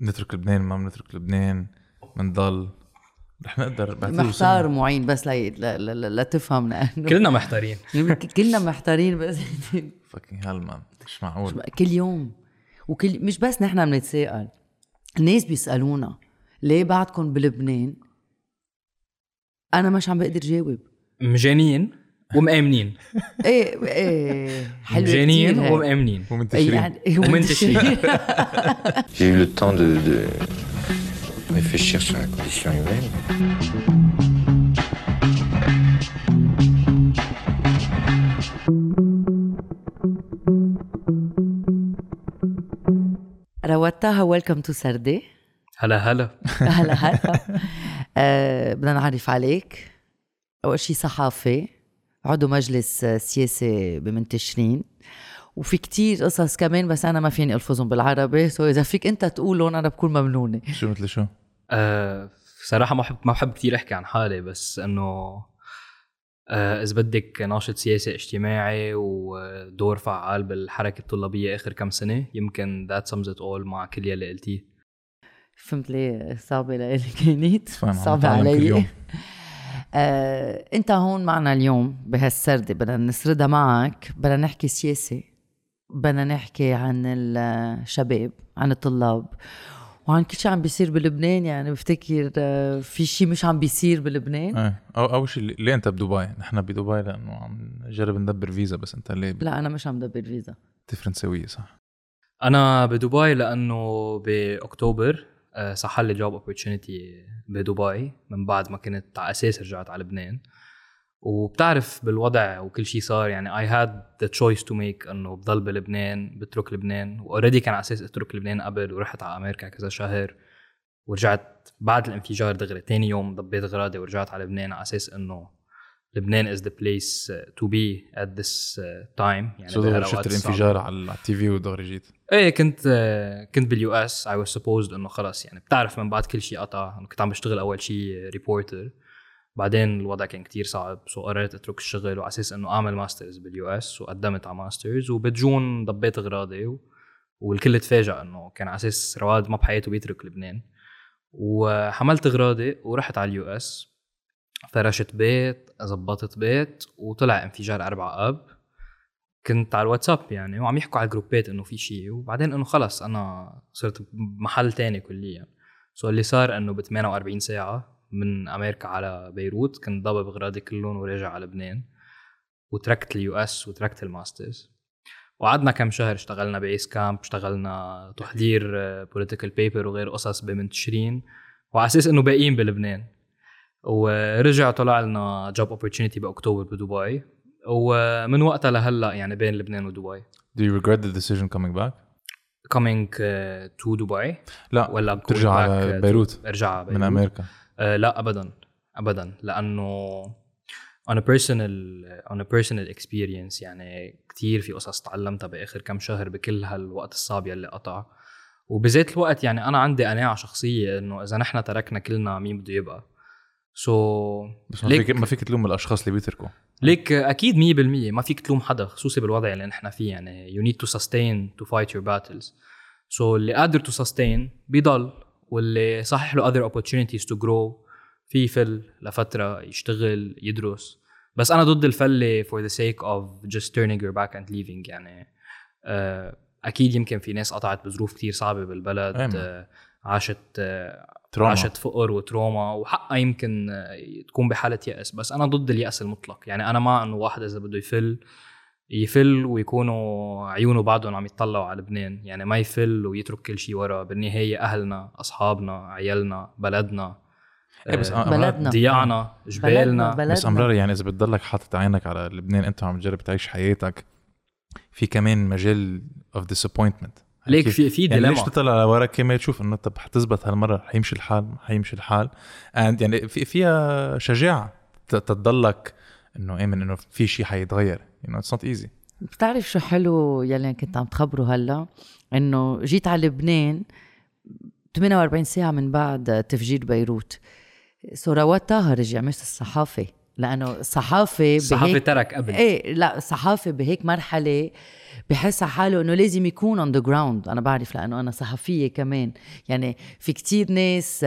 نترك لبنان ما بنترك لبنان بنضل رح نقدر بعتقد محتار. معين بس لا لا, لا, لا, لا تفهمنا انه كلنا محتارين. كلنا محتارين بس فاكينج هيل مان مش معقول. كل يوم. وكل مش بس نحن بنتساءل الناس بيسألونا ليه بعدكم بلبنان؟ أنا مش عم بقدر جاوب. مجانين. ومآمنين. إيه إيه حلو هيك. ومآمنين. ومنتشرين. يعني ومنتشرين. J'ai eu le temps de, de réfléchir sur la condition humaine. روتاها ويلكم تو سردي. هلا هلا. هلا هلا. آه، بدنا نعرف عليك. أول شيء صحافي عضو مجلس آه، سياسي بمنتشرين وفي كتير قصص كمان بس أنا ما فيني ألفظهم بالعربي. سو إذا فيك أنت تقولهم أنا بكون ممنونة. شو مثل شو؟ أه صراحة ما بحب ما بحب كثير أحكي عن حالي بس إنه أه إذا بدك ناشط سياسي اجتماعي ودور فعال بالحركة الطلابية آخر كم سنة يمكن ذات sums it all مع كل يلي قلتيه. فهمت ليه صعبة لإلي كانت كل علي. يوم. آه، انت هون معنا اليوم بهالسردة بدنا نسردها معك بدنا نحكي سياسي بدنا نحكي عن الشباب عن الطلاب وعن كل شيء عم بيصير بلبنان يعني بفتكر آه، في شيء مش عم بيصير بلبنان إيه أو أول شيء ليه أنت بدبي؟ نحن بدبي لأنه عم نجرب ندبر فيزا بس أنت ليه لا أنا مش عم دبر فيزا فرنساوية صح؟ أنا بدبي لأنه بأكتوبر صح لي job opportunity بدبي من بعد ما كنت على أساس رجعت على لبنان. وبتعرف بالوضع وكل شيء صار يعني I had the choice to make إنه بضل بلبنان بترك لبنان. و already كان على أساس أترك لبنان قبل ورحت على أمريكا كذا شهر. ورجعت بعد الانفجار دغري تاني يوم ضبيت غراضي ورجعت على لبنان على أساس إنه لبنان is the place uh, to be at this uh, time. يعني بهالأوقات شفت. الانفجار على ال TV ودغري جيت؟ إيه كنت آه، كنت بال US. I was supposed إنه خلص يعني بتعرف من بعد كل شيء قطع. كنت عم بشتغل أول شيء reporter بعدين الوضع كان كتير صعب. so قررت أترك الشغل وعلى أساس إنه أعمل master's بال US. وقدمت على master's وب June ضبيت أغراضي و... والكل تفاجأ إنه كان على أساس رواد ما بحياته بيترك لبنان. وحملت أغراضي ورحت على ال US. فرشت بيت زبطت بيت وطلع انفجار أربعة أب. كنت على الواتساب يعني وعم يحكوا على الجروبات إنه في شيء وبعدين إنه خلص أنا صرت بمحل تاني كليا. so اللي صار إنه ب 48 ساعة من أمريكا على بيروت كنت ضابط اغراضي كلهم وراجع على لبنان. وتركت ال US وتركت ال master's وقعدنا كم شهر اشتغلنا ب base camp اشتغلنا تحضير political paper وغير قصص بمنتشرين وعلى أساس إنه باقيين بلبنان. ورجع طلع لنا job opportunity ب October بدبي. ومن وقتها لهلأ يعني بين لبنان ودبي. Do you regret the decision coming back؟ coming uh, to دبي لا ولا ترجع على بيروت. ارجع على بيروت. من أمريكا. آه لا ابدا. ابدا. لأنه on a personal on a personal experience يعني كثير في قصص تعلمتها بآخر كم شهر بكل هالوقت الصعب يلي قطع. وبذات الوقت يعني أنا عندي قناعة شخصية إنه إذا نحن تركنا كلنا مين بده يبقى. سو بس ما فيك ما فيك تلوم الأشخاص اللي بيتركوا. ليك أكيد 100% ما فيك تلوم حدا خصوصي بالوضع اللي نحن فيه. يعني you need to sustain to fight your battles. So اللي قادر to sustain بيضل واللي صحح له other opportunities to grow في يفل لفترة يشتغل يدرس. بس أنا ضد الفلة for the sake of just turning your back and leaving. يعني آه، أكيد يمكن في ناس قطعت بظروف كتير صعبة بالبلد. آه، عاشت آه، تروما. عاشت فقر وتروما وحقها يمكن تكون بحالة يأس بس أنا ضد اليأس المطلق. يعني أنا مع إنه واحد إذا بده يفل يفل ويكونوا عيونه بعدهم عم يطلعوا على لبنان. يعني ما يفل ويترك كل شيء ورا بالنهاية أهلنا أصحابنا عيالنا بلدنا إيه بس آه، أمرار- بلدنا. ضياعنا جبالنا. بلدنا. بس أمرار يعني إذا بتضلك حاطط عينك على لبنان أنت عم تجرب تعيش حياتك في كمان مجال اوف disappointment. ليك في في يعني ليش تطلع لورا كمان تشوف إنه طب حتزبط هالمرة حيمشي الحال حيمشي الحال. And يعني في فيها شجاعة تضلك إنه آمن إنه في شيء حيتغير. You know it's not easy. بتعرف شو حلو يلي كنت عم تخبره هلا؟ إنه جيت على لبنان 48 ساعة من بعد تفجير بيروت. so رواد طه رجع مش الصحافي لأنه الصحافه الصحافه بهيك ترك قبل. إيه لا الصحافه بهيك مرحلة بحس على حاله إنه لازم يكون on the ground أنا بعرف لأنه أنا صحفية كمان. يعني في كتير ناس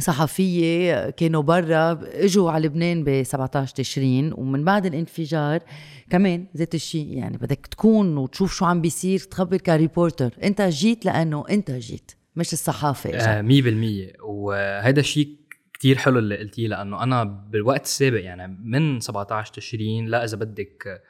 صحفية كانوا برا إجوا على لبنان ب 17 تشرين ومن بعد الانفجار كمان ذات الشيء. يعني بدك تكون وتشوف شو عم بيصير تخبر ك reporter. أنت جيت لأنه أنت جيت مش الصحافة إجت. آه، مية بالمية. وهذا الشيء كتير حلو اللي قلتيه لأنه أنا بالوقت السابق يعني من 17 تشرين لا إذا بدك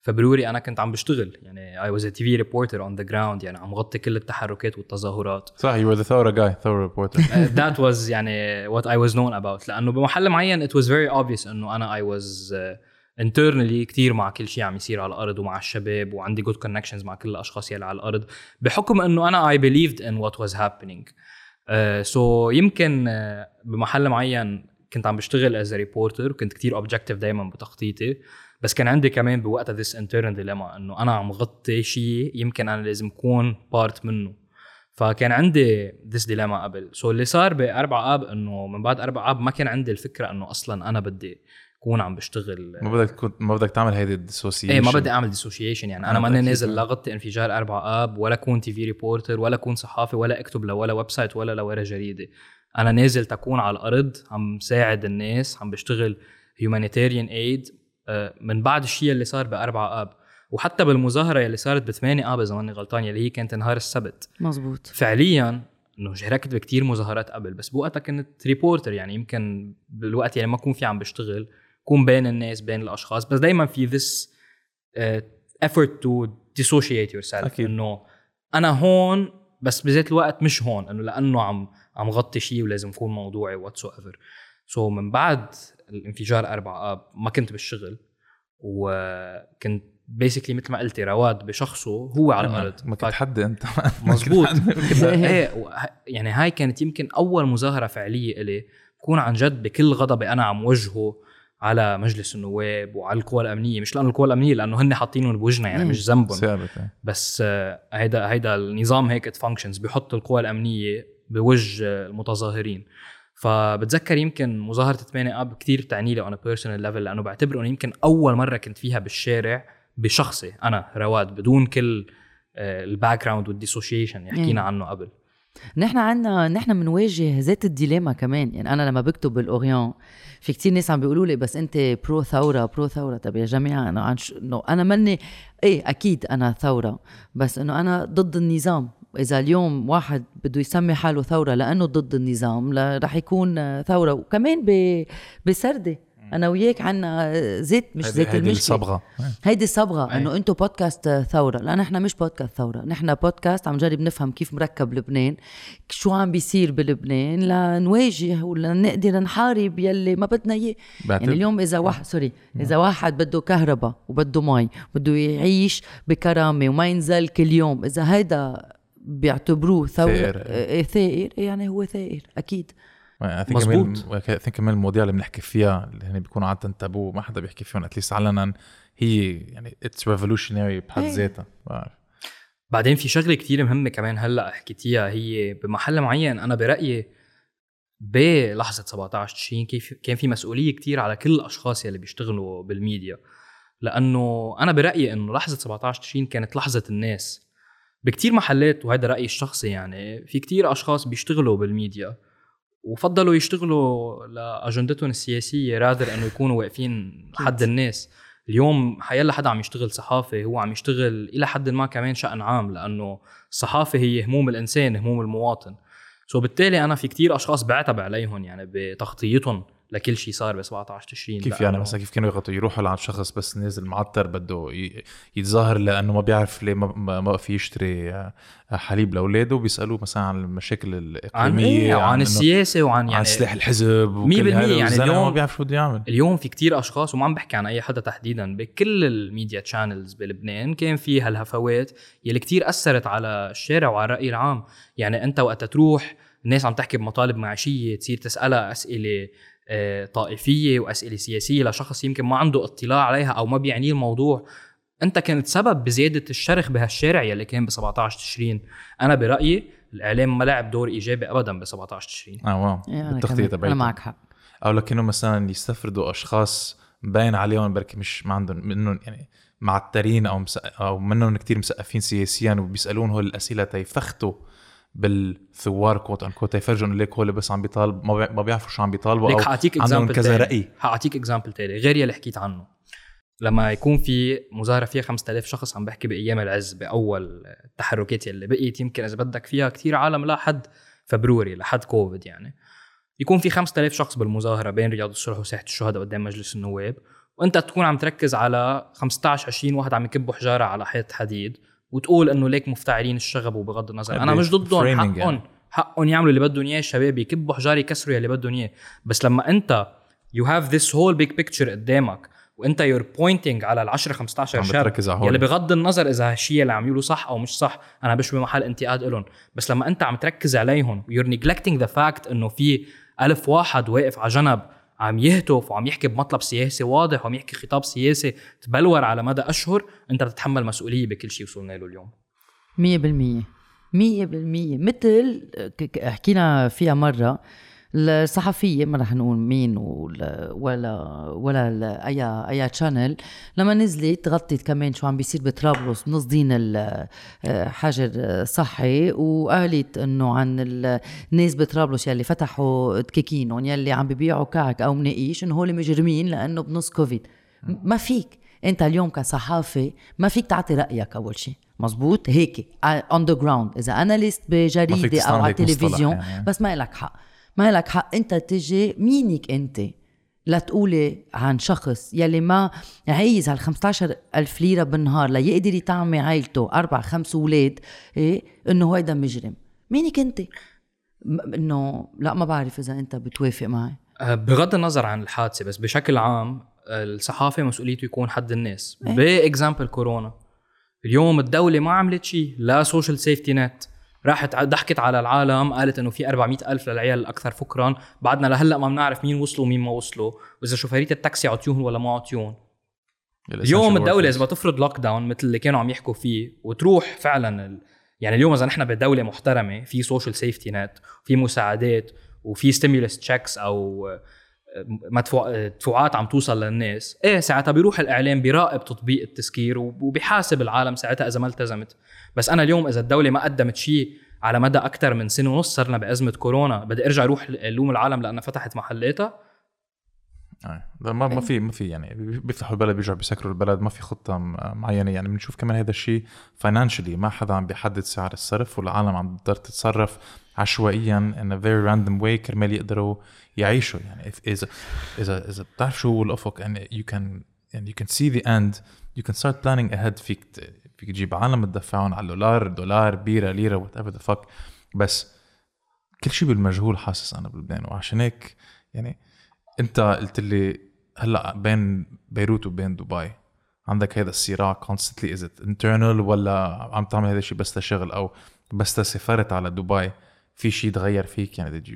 فبروري أنا كنت عم بشتغل. يعني I was a TV reporter on the ground يعني عم غطي كل التحركات والتظاهرات. صح were the ثورة guy ثورة reporter. Uh, that was يعني what I was known about. لأنه بمحل معين was very obvious إنه أنا I was uh, internally كتير مع كل شيء عم يصير على الأرض ومع الشباب وعندي good connections مع كل الأشخاص يلي على الأرض بحكم إنه أنا I believed in what was happening uh, so يمكن uh, بمحل معين كنت عم بشتغل a reporter وكنت كتير objective دايما بتخطيطي بس كان عندي كمان بوقتها this internal dilemma إنه أنا عم غطي شيء يمكن أنا لازم أكون part منه. فكان عندي this dilemma قبل. so اللي صار بأربع آب إنه من بعد أربع آب ما كان عندي الفكرة إنه أصلا أنا بدي اكون عم بشتغل. ما بدك تكون ما بدك تعمل هيدي ال dissociation إيه ما بدي أعمل dissociation يعني. أنا آه، ماني. نازل لا غطي انفجار أربع آب ولا كون TV reporter ولا كون صحافي ولا أكتب لا ل website ولا لورا جريدة. أنا نازل كون على الأرض عم ساعد الناس عم بشتغل humanitarian aid من بعد الشيء اللي صار بأربع آب. وحتى بالمظاهرة اللي صارت بثمانية آب إذا ماني غلطان يلي هي كانت نهار السبت. مزبوط فعليا إنه شاركت بكتير مظاهرات قبل بس بوقتها كنت reporter يعني. يمكن بالوقت يعني ما اكون في عم بشتغل. كون بين الناس بين الأشخاص. بس دائما في this uh, effort to dissociate yourself. أكيد. إنه أنا هون بس بذات الوقت مش هون. إنه لأنه عم عم غطي شيء ولازم اكون موضوعي whatsoever so من بعد الانفجار أربع اب ما كنت بالشغل وكنت basically مثل ما قلتي رواد بشخصه هو على الأرض. ما كنت حد أنت. مزبوط. إيه يعني هاي كانت يمكن أول مظاهرة فعلية إلي. بكون عن جد بكل غضبي أنا عم وجهه. على مجلس النواب وعلى القوى الأمنية مش لأنه القوى الأمنية لأنه هن حاطينهم بوجهنا يعني. مش ذنبهم. بس آه، هيدا هيدا النظام هيك functions بيحط القوى الأمنية بوجه آه، المتظاهرين فبتذكر يمكن مظاهرة 8 أب كثير بتعني لي on personal level لأنه بعتبره إنه يمكن أول مرة كنت فيها بالشارع بشخصي أنا رواد بدون كل ال background وال dissociation اللي حكينا. عنه قبل نحن عنا نحن بنواجه ذات ال dilemma كمان. يعني أنا لما بكتب بالأوريون في كتير ناس عم بيقولوا لي بس أنت pro ثورة pro ثورة. طب يا جماعة أنا عن ش... إنه أنا مني إيه أكيد أنا ثورة بس إنه أنا ضد النظام. إذا اليوم واحد بده يسمي حاله ثورة لأنه ضد النظام رح يكون ثورة. وكمان ب... بسردة. أنا وياك عنا زيت مش زيت هيدي المشكلة. الصبغة. هيدي الصبغة أي. إنه أنتم بودكاست ثورة. لا نحن مش بودكاست ثورة. نحن بودكاست عم نجرب نفهم كيف مركب لبنان شو عم بيصير بلبنان لنواجه ولا نقدر نحارب يلي ما بدنا إياه. يعني اليوم إذا واحد سوري إذا واحد بده كهرباء وبده مي بده يعيش بكرامة وما ينزل كل يوم إذا هيدا بيعتبروه ثورة ثائر. إيه ثائر يعني هو ثائر أكيد. I think مزبوط. كمان المواضيع اللي بنحكي فيها اللي هن بيكونوا عادة تابو ما حدا بيحكي فيهم at least علنا هي يعني it's revolutionary بحد إيه. ذاتها. بعدين في شغلة كتير مهمة كمان هلأ حكيتيها هي بمحل معين أنا برأيي بلحظة 17 تشرين كيف كان في مسؤولية كتير على كل الأشخاص يلي بيشتغلوا بالميديا لأنه أنا برأيي إنه لحظة 17 تشرين كانت لحظة الناس بكتير محلات وهذا رأيي الشخصي يعني في كتير أشخاص بيشتغلوا بالميديا وفضلوا يشتغلوا لأجندتهم السياسية رادر إنه يكونوا واقفين حد الناس. اليوم حيلا حدا عم يشتغل صحافي هو عم يشتغل إلى حد ما كمان شأن عام لأنه الصحافة هي هموم الإنسان هموم المواطن. so بالتالي أنا في كتير أشخاص بعتب عليهم يعني بتغطيتهم لكل شيء صار ب 17 تشرين. كيف يعني مثلا كيف كانوا يغطوا؟ يروحوا لعند شخص بس نازل معتر بده يتظاهر لأنه ما بيعرف ليه ما, ما ما في يشتري حليب لاولاده بيسألوه مثلا عن المشاكل عن الإقليمية إيه؟ وعن إنه- السياسة وعن يعني عن سلاح الحزب مية وكل بالمية هذا يعني والزلمة ما اليوم- بيعرف شو بده يعمل. اليوم في كتير أشخاص وما عم بحكي عن أي حدا تحديدا بكل ال media channels بلبنان كان في هالهفوات يلي كتير أثرت على الشارع وعلى الرأي العام. يعني أنت وقت تروح الناس عم تحكي بمطالب معيشية تصير تسألها أسئلة آه، طائفية وأسئلة سياسية لشخص يمكن ما عنده اطلاع عليها أو ما بيعنيه الموضوع. أنت كنت سبب بزيادة الشرخ بهالشارع يلي كان ب 17 تشرين. أنا برأيي الإعلام ما لعب دور إيجابي ابدا ب 17 تشرين. آه واو. كمان. تبعيته أنا معك حق. أو لكنه مثلا يستفردوا أشخاص باين عليهم بركي مش ما عندهم منهم يعني معترين أو مس... أو منهم كتير مثقفين سياسيا وبيسألون هول الأسئلة تيفوتوا بالثوار quote unquote يفرجوا إنه ليك هول بس عم بيطالب ما بي- ما بيعرفوا شو عم بيطالبوا أو عندهم كذا رأي. حأعطيك example تاني غير يلي حكيت عنه. لما يكون في مظاهرة فيها 5000 شخص عم بحكي بأيام العز بأول التحركات يلي بقيت يمكن إذا بدك فيها كثير عالم لحد February لحد كوفيد يعني. يكون في 5000 شخص بالمظاهرة بين رياض الصلح وساحة الشهداء قدام مجلس النواب وأنت تكون عم تركز على 15 20 واحد عم يكبوا حجارة على حيط حديد وتقول إنه ليك مفتعلين الشغب وبغض النظر. أنا مش ضدهم حقهم يعني. حقهم يعملوا اللي بدهم إياه الشباب يكبوا حجار يكسروا يلي بدهم إياه. بس لما أنت you have this whole big picture قدامك وانت you're pointing على ال 10 15 عم شاب بتركز على هول. يلي بغض النظر إذا هالشيء اللي عم يقولوا صح أو مش صح أنا مش بمحل انتقاد لهم بس لما أنت عم تركز عليهم you're neglecting the fact إنه في ألف واحد واقف على جنب عم يهتف وعم يحكي بمطلب سياسي واضح وعم يحكي خطاب سياسي تبلور على مدى أشهر أنت بتتحمل مسؤولية بكل شيء وصلنا له اليوم. مية بالمية. مية بالمية. مثل ك- ك- حكينا فيها مرة الصحفية ما رح نقول مين ولا ولا أي أي channel لما نزلت غطت كمان شو عم بيصير بطرابلس بنص دين ال- آه، حجر صحي وقالت إنه عن ال- الناس بطرابلس يلي فتحوا دكاكينهم يلي عم ببيعوا كعك أو مناقيش إنه هول مجرمين لأنه بنص كوفيد ما فيك. أنت اليوم كصحافي ما فيك تعطي رأيك أول شيء مزبوط هيك. on the ground إذا analyst بجريدة أو على التلفزيون يعني. بس ما لك حق. ما لك حق انت تجي مينك انت لتقولي عن شخص يلي ما عايز هال 15 ألف ليرة بالنهار ليقدر يطعمي عائلته أربع خمس أولاد إيه؟ إنه هيدا مجرم. مينك أنت. إنه لا ما بعرف إذا أنت بتوافق معي. أه، بغض النظر عن الحادثة بس بشكل عام الصحافي مسؤوليته يكون حد الناس. إيه. ب example كورونا. اليوم الدولة ما عملت شيء لا social safety net راحت ضحكت على العالم قالت إنه في 400 ألف للعيال الاكثر فقرا بعدنا لهلأ ما بنعرف مين وصلوا ومين ما وصلوا. وإذا chauffeurs التاكسي عطيون ولا ما عطيون اليوم الدولة إذا بتفرض lockdown مثل اللي كانوا عم يحكوا فيه وتروح فعلا ال... يعني اليوم إذا نحن بدولة محترمة في social safety net في مساعدات وفي stimulus checks أو مدفوع آه، دفوعات عم توصل للناس. إيه ساعتها بيروح الإعلام بيراقب تطبيق التسكير وب- وبيحاسب العالم ساعتها إذا ما التزمت. بس أنا اليوم إذا الدولة ما قدمت شيء على مدى أكثر من سنة ونص صرنا بأزمة كورونا بدي أرجع أروح الوم العالم لأنها فتحت محلاتها. آه. ما ما في ما في يعني بيفتحوا البلد بيرجعوا بيسكروا البلد ما في خطة معينة. يعني بنشوف كمان هذا الشيء فاينانشلي ما حدا عم بيحدد سعر الصرف والعالم عم تقدر تتصرف. عشوائيا in a very random way كرمال يقدروا يعيشوا. يعني اذا اذا اذا بتعرف شو هو الأفق؟ يعني you can يعني you can see the end. You can start planning ahead. فيك فيك تجيب عالم تدفعهم على الدولار دولار بيرة ليرة whatever the fuck. بس كل شيء بالمجهول حاسس أنا بلبنان. وعشان هيك يعني أنت قلت لي هلأ بين بيروت وبين دبي. عندك هذا الصراع constantly. Is it internal ولا عم تعمل هذا الشيء بس لشغل أو بس سافرت على دبي؟ في شيء تغير فيك؟ يعني did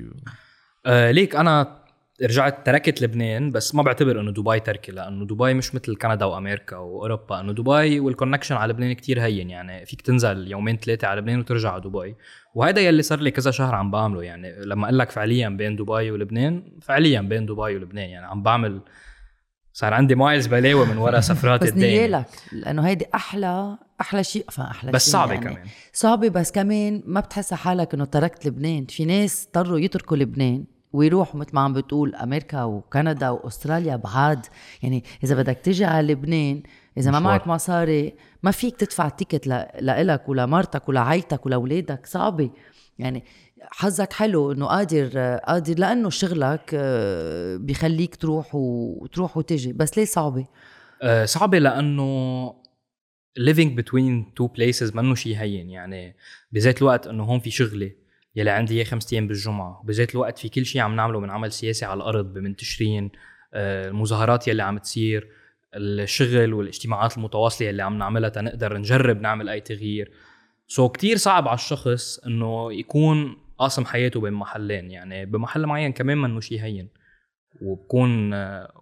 آه ليك أنا رجعت تركت لبنان بس ما بعتبر إنه دبي تركي لأنه دبي مش مثل كندا وأمريكا وأوروبا. إنه دبي وال connection على لبنان كتير هين يعني فيك تنزل يومين ثلاثة على لبنان وترجع على دبي. وهذا يلي صار لي كذا شهر عم بعمله يعني لما أقول لك فعليا بين دبي ولبنان فعليا بين دبي ولبنان يعني عم بعمل صار عندي مايلز بلاوي من ورا سفرات بس نيالك لأنه هيدي أحلى أحلى شيء أحلى بس شيء صعبة يعني. كمان. صعبة بس كمان ما بتحس حالك إنه تركت لبنان. في ناس اضطروا يتركوا لبنان ويروحوا مثل ما عم بتقول أمريكا وكندا وأستراليا بعاد. يعني إذا بدك تيجي على لبنان إذا ما. معك مصاري ما فيك تدفع تيكت لإلك ولمرتك ولعائلتك ولأولادك صعبة. يعني حظك حلو إنه قادر قادر لأنه شغلك آه، بيخليك تروح وتروح وتجي. بس ليه صعبة؟ آه، صعبة لأنه living between two places منه شيء هين. يعني بذات الوقت إنه هون في شغلي يلي عندي اياه خمسة أيام بالجمعة. وبذات الوقت في كل شيء عم نعمله من عمل سياسي على الأرض بمنتشرين آه، المظاهرات يلي عم تصير الشغل والاجتماعات المتواصلة يلي عم نعملها تنقدر نجرب نعمل أي تغيير. so so كتير صعب على الشخص إنه يكون قاسم حياته بين محلين يعني بمحل معين كمان منه شيء هين. وبكون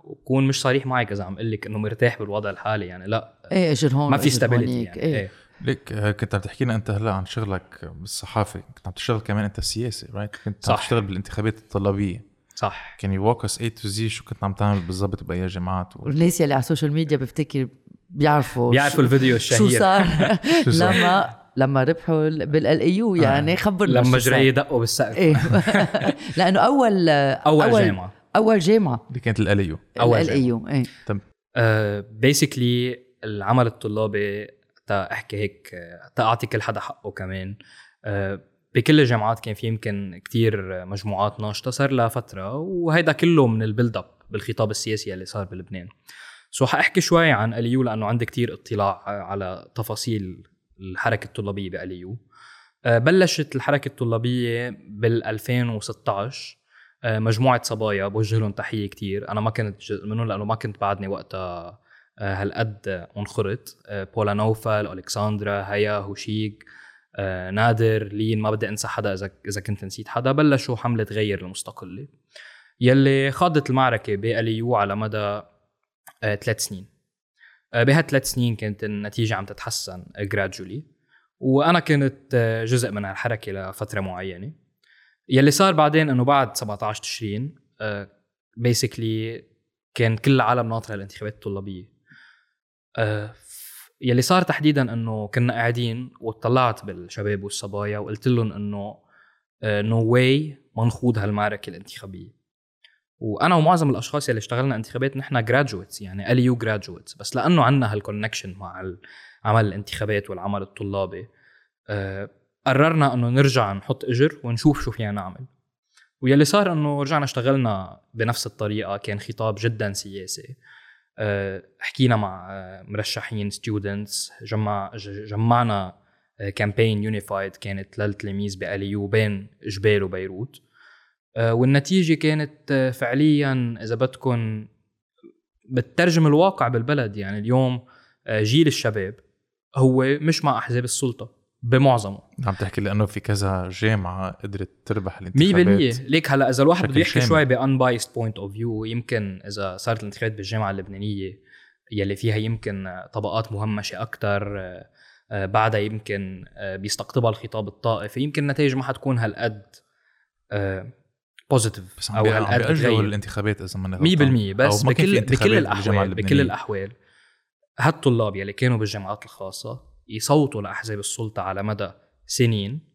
وبكون مش صريح معك إذا عم أقول لك إنه مرتاح بالوضع الحالي يعني لا إيه اجر هون ما في stability يعني إيه, إيه. ليك آه، كنت عم تحكي لنا أنت هلأ عن شغلك بالصحافة كنت عم تشتغل كمان أنت سياسي right كنت عم صح. تشتغل بالانتخابات الطلابية. صح. كان يوك اس اي تو زي شو كنت عم تعمل بالضبط بأي جامعات؟ و... والناس يلي على السوشيال ميديا بفتكر بيعرفوا بيعرفوا الفيديو شو الشهير صار شو صار؟ لما لما ربحوا بالال اي يو يعني خبرنا لما. جري دقوا بالسقف. إيه. لأنه اول أول, جامعة. أول جامعة. اللي كانت الاليو أول ال اي يو إيه. بيسكلي العمل الطلابي تا أحكي هيك آه، تا أعطي كل حدا حقه كمان. آه، بكل الجامعات كان في يمكن كتير مجموعات ناشطة صار لها فترة وهيدا كله من ال build up بالخطاب السياسي اللي صار بلبنان. so حأحكي شوي عن LAU لأنه عندي كتير اطلاع على تفاصيل الحركة الطلابية ب LAU. آه، بلشت الحركة الطلابية بال 2016 آه، مجموعة صبايا بوجه لهم تحية كتير. أنا ما كنت جزء منهم لأنه ما كنت بعدني وقتها آه، هالقد منخرط. آه، بولا نوفل الكساندرا هيا هوشيك نادر لين ما بدي أنسى حدا اذا إذا كنت نسيت حدا. بلشوا حملة غير المستقلة يلي خاضت المعركة بأليو على مدى ثلاث سنين. بهالثلاث سنين كانت النتيجة عم تتحسن جرادجولي وأنا كنت آه، جزء من هالحركه لفترة معينة. يلي صار بعدين إنه بعد 17 تشرين بيسكلي كان كل العالم ناطرة الانتخابات الطلابية. آه، يلي صار تحديدا إنه كنا قاعدين وطلعت بالشباب والصبايا وقلت لهم إنه no way ما نخوض هالمعركة الانتخابية. وأنا ومعظم الأشخاص يلي اشتغلنا انتخابات نحن graduates يعني LAU graduates بس لأنه عندنا هال connection مع عمل الانتخابات والعمل الطلابي. آه، قررنا إنه نرجع نحط إجر ونشوف شو فينا نعمل. ويلي صار إنه رجعنا اشتغلنا بنفس الطريقة كان خطاب جدا سياسي. آه، حكينا مع آه، مرشحين students جمع جمعنا campaign unified كانت للتلاميذ ب LAU بين جبيل وبيروت. والنتيجة كانت آه، فعليا إذا بدكم بتترجم الواقع بالبلد يعني اليوم آه، جيل الشباب هو مش مع أحزاب السلطة بمعظمه. عم تحكي لأنه في كذا جامعة قدرت تربح 100% الانتخابات ليك هلا إذا الواحد بده يحكي. شوي ب unbiased point of view يمكن إذا صارت الانتخابات بالجامعة اللبنانية يلي فيها يمكن آه، طبقات مهمشة أكثر بعدها يمكن آه، بيستقطبها الخطاب الطائفي يمكن النتائج ما حتكون هالقد positive بس أو عم هالقد بيأجلوا الانتخابات إذا ماني 100% غلطان. بس ما بكل بكل الاحوال بكل. الأحوال هالطلاب يلي كانوا بالجامعات الخاصة يصوتوا لأحزاب السلطة على مدى سنين